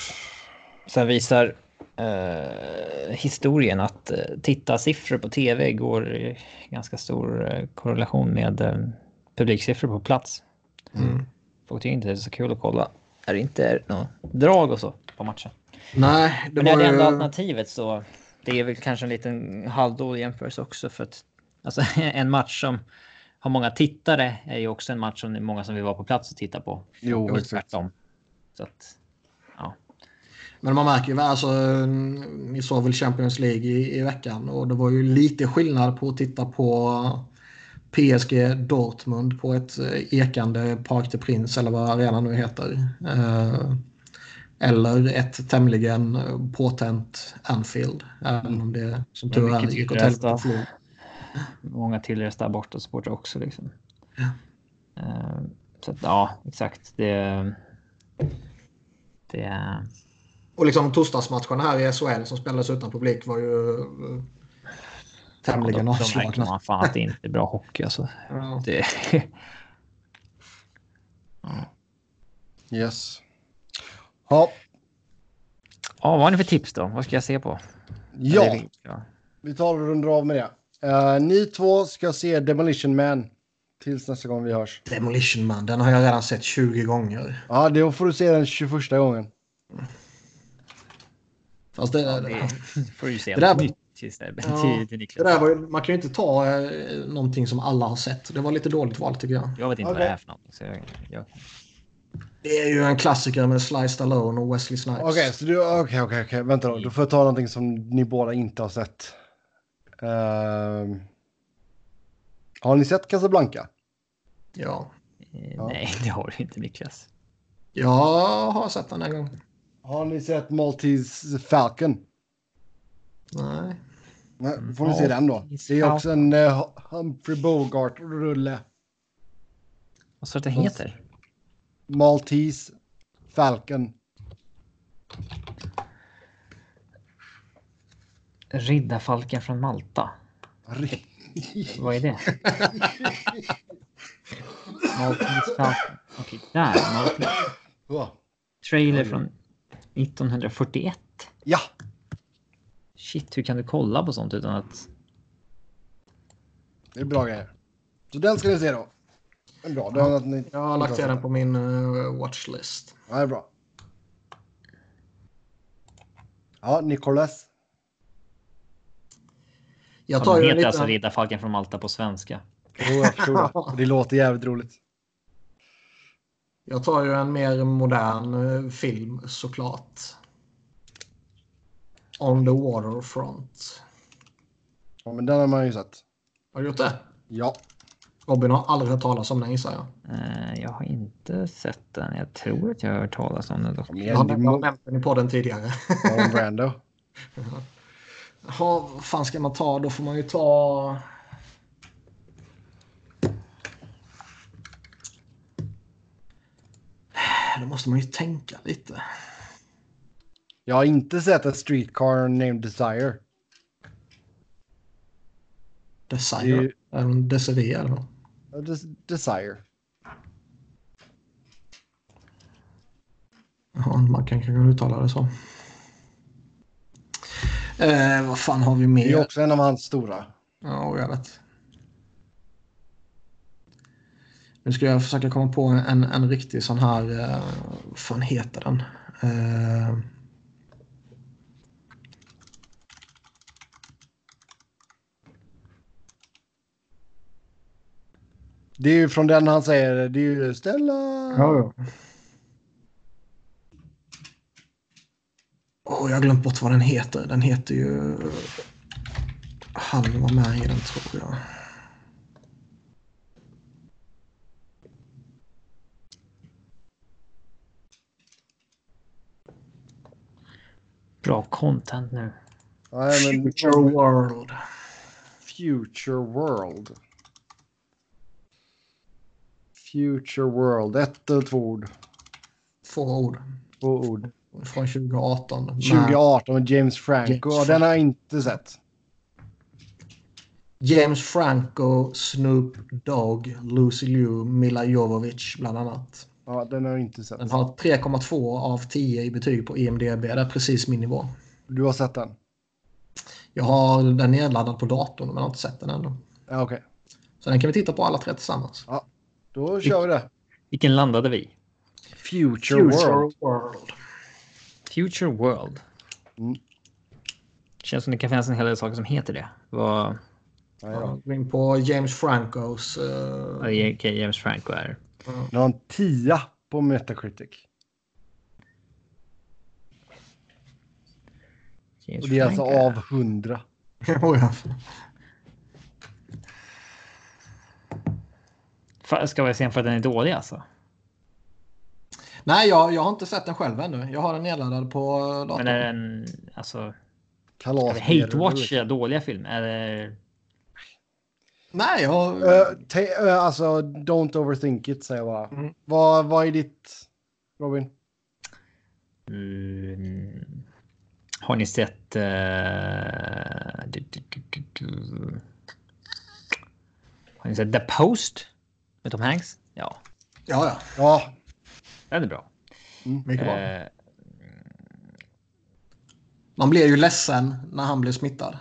Sen visar eh, historien att eh, tittarsiffror på tv går i ganska stor eh, korrelation med eh, publiksiffror på plats. Mm. Folk tycker inte det är så kul att kolla. Är det inte något drag och så på matchen.
Nej,
det Men är det enda ju... alternativet så det är väl kanske en liten halvdålig jämförelse också för att Alltså *laughs* en match som har många tittare är ju också en match som många som vill vara på plats och titta på.
Jo,
och tvärtom. Så att.
Men man märker ju, alltså, ni såg väl Champions League i, i veckan och det var ju lite skillnad på att titta på PSG Dortmund på ett eh, ekande Park de Prince eller vad arenan nu heter. Eh, eller ett tämligen påtänt Anfield. Även om det som tur är gick åt helvete
många tillresta bortasupportrar också. Liksom. Ja. Så att, ja, exakt. Det, det...
Och liksom torsdagsmatchen här i SHL som spelades utan publik var ju uh, tämligen ja, avslagna.
Man fan att det inte är bra hockey alltså. Ja. Det... *laughs*
Yes. Ja.
Ja, vad har ni för tips då? Vad ska jag se på?
Ja, vi tar och rundar av med det. Uh, ni två ska se Demolition Man. Tills nästa gång vi hörs.
Demolition Man, den har jag redan sett 20 gånger.
Ja, då får du se den 21 gången.
Fast det...
Ja, det får du se. Det där, nytt. Ja,
det där var, man kan ju inte ta eh, någonting som alla har sett. Det var lite dåligt val tycker jag.
Jag vet inte okay. vad det är för något. Så jag, jag...
Det är ju en klassiker med Sly Stallone och Wesley Snipes.
Okej, okay, så du, okej, okay, okej, okay, vänta då. Då får jag ta någonting som ni båda inte har sett. Uh, har ni sett Casablanca?
Ja.
Eh, nej, *laughs* det har du inte Niklas.
Jag har sett den en gång.
Har ni sett Maltese Falcon?
Nej.
Nej, då får ni se den då. Det är också en uh, Humphrey Bogart-rulle.
Vad sa du att det heter?
Maltese Falcon.
Riddarfalken från Malta. Vad är det? *laughs* Maltese Falcon. Okej, där. Maltese. Trailer från 1941.
ja,
Shit, hur kan du kolla på sånt utan att...
det är bra grejer. Så den ska ni se då. Den är bra. Den, att ni,
Jag har lagt till den på min uh, watchlist.
Ja, det är bra. Ja, Nicholas.
Jag
Ja,
tar
den
ju en
heter alltså
liten...
Riddarfalken från Malta på svenska.
Jo, jag förstår det. Det låter jävligt roligt.
Jag tar ju en mer modern eh, film såklart. On the waterfront.
Ja, men den har man ju sett.
Har du gjort det?
Ja.
Robin har aldrig hört talas om den gissar jag.
Eh, Jag har inte sett den. Jag tror att jag har hört talas om den dock.
Kom
Jag har nämnt den i podden tidigare.
Marlon Brando. *laughs*
Jaha, vad fan ska man ta? Då får man ju ta... Då måste man ju tänka lite.
Jag har inte sett A Streetcar Named Desire.
Desire.
Ju-
Är det Desiree eller?
Ja, Des- Desire.
Ja, man kan kanske uttala det så. Eh, vad fan har vi
Det är
mer?
också en av hans stora.
Ja, jag vet. Nu ska jag försöka komma på en, en riktig sån här... Eh, vad fan heter den? Eh,
Det är ju från den han säger det är ju Stella.
ja. Åh, jag har glömt bort vad den heter. Den heter ju... Han var med i den tror jag.
Bra content nu.
Nej, men
Future World.
Future World. Future World. Ett eller två ord.
Två ord.
Två ord.
Från 2018. Med
2018 med James Franco.
James
Ja, den har jag inte sett.
James Franco, Snoop Dogg, Lucy Liu, Mila Jovovich bland annat.
Ja, den har jag inte sett.
Den har 3,2 av 10 i betyg på IMDB. Det är precis min nivå.
Du har sett den?
Jag har den nedladdad på datorn men har inte sett den ännu.
Ja, okej.
Så den kan vi titta på alla tre tillsammans.
Då kör vi det.
Vilken landade vi?
Future, World.
World.
Future World.
Mm.
Känns som det kan finnas en hel del saker som heter det. Vad
Ja, ja.
Ja, gå in på James Francos... Uh,
okay, James Franco är.
Den har en tia på Metacritic.
James
Och det är alltså av 100. *laughs*
ja.
Fa- Ska vi se för att den är dålig alltså?
Nej, jag, jag har inte sett den själv ännu. Jag har den nedladdad på datorn.
Men är den alltså...
Kalas.
Hate Watch dåliga filmer? Eller?
Nej, jag...
Uh, te- uh, alltså, don't overthink it säger jag bara.
Mm.
Vad, vad är ditt, Robin?
Mm. Har ni sett... du, du, du, du, du. Har ni sett The Post? Med Tom Hanks? Ja,
Ja, ja.
Ja,
den är bra.
Mycket bra.
Eh,
Man blir ju ledsen när han blir smittad.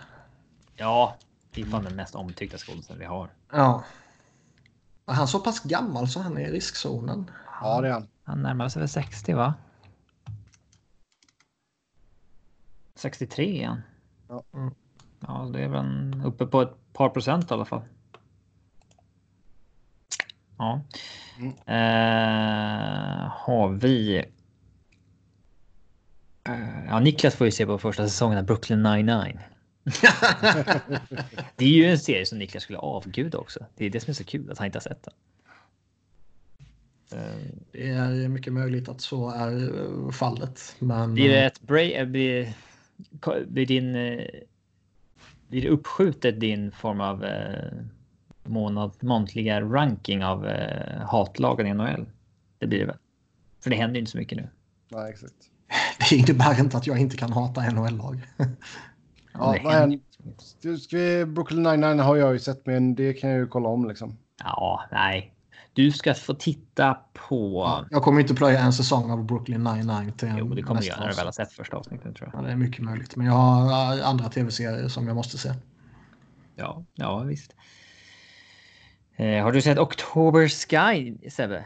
ja, det är fan den mest omtyckta skådisen vi har.
Ja. Är han så pass gammal så han är i riskzonen?
ja det är han.
Han närmar sig väl 60 va? 63 är han.
Ja.
Mm.
Ja, det är väl uppe på ett par procent i alla fall. Ja.
Mm.
Eh, har vi... Eh, ja, Niklas får ju se på första säsongen av Brooklyn 99. *laughs* det är ju en serie som Niklas skulle avguda också. Det är det som är så kul att han inte har sett den.
Det är mycket möjligt att så är eh, fallet. Men...
Blir det ett break? eh, Blir, blir din... eh, Blir det uppskjutet din form av eh, månad, månatliga ranking av eh, hatlagen i NHL? Det blir det väl? För det händer ju inte så mycket nu.
Nej, exakt. *laughs*
Det innebär inte att jag inte kan hata NHL-lag. *laughs*
Ja, vad ska vi, Brooklyn 99 har jag ju sett, men det kan jag ju kolla om liksom.
Ja, nej. Du ska få titta på...
Jag kommer inte plöja en säsong av Brooklyn 99 till
Jo, det kommer göra när du väl har sett första avsnittet tror
Ja,
jag.
det är mycket möjligt. Men jag har äh, andra tv-serier som jag måste se.
Ja, ja visst. Eh, har du sett October Sky, Sebbe?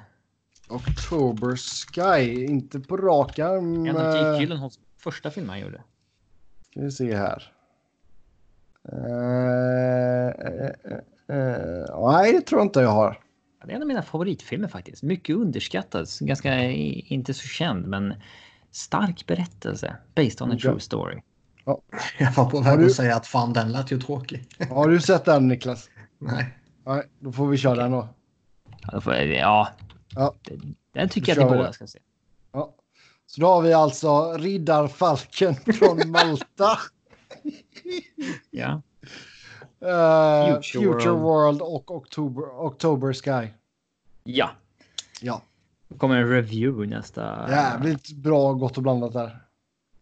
October Sky, inte på rak arm.
En av Jake
eh,
Gyllenhaals första filmer han gjorde.
Ska vi se här. Eh, eh, eh, nej, det tror jag inte jag har.
Ja, Det är en av mina favoritfilmer faktiskt. Mycket underskattad, ganska inte så känd, men stark berättelse. Based on a true story. *laughs*
Jag var på väg
du-
att säga att fan den lät ju tråkig.
Har du sett den Niklas?
Nej.
Nej, då får vi köra den då.
Ja, då får jag- ja,
Ja.
den- den tycker
Då
jag att vi båda ska se.
Ja. Så då har vi alltså Riddarfalken från *laughs* Malta. *laughs*
Ja.
Eh,
Future
Future,
World.
World. och October, October Sky.
ja,
Ja,
då kommer en review nästa...
jävligt bra gott och blandat där.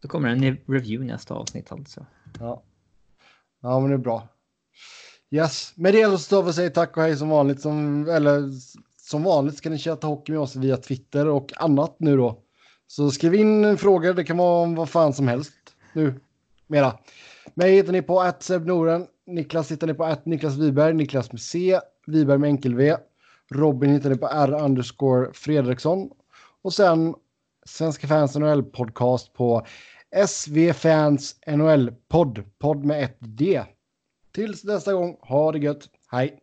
Då kommer en review nästa avsnitt alltså.
Ja. ja, men det är bra. Yes, med det så står vi och säger tack och hej som vanligt. Som, eller som vanligt ska ni chatta hockey med oss via Twitter och annat nu då. Så skriv in frågor, det kan vara om vad fan som helst nu. Mera. Mig hittar ni på att Noren. Niklas hittar ni på att Niklas Wiberg, Niklas med C, Wiberg med enkel V. Robin hittar ni på R underscore Fredriksson. Och sen Svenska fans NHL podcast på SV Fans NHL podd, podd med ett D. Tills nästa gång, ha det gött, hej!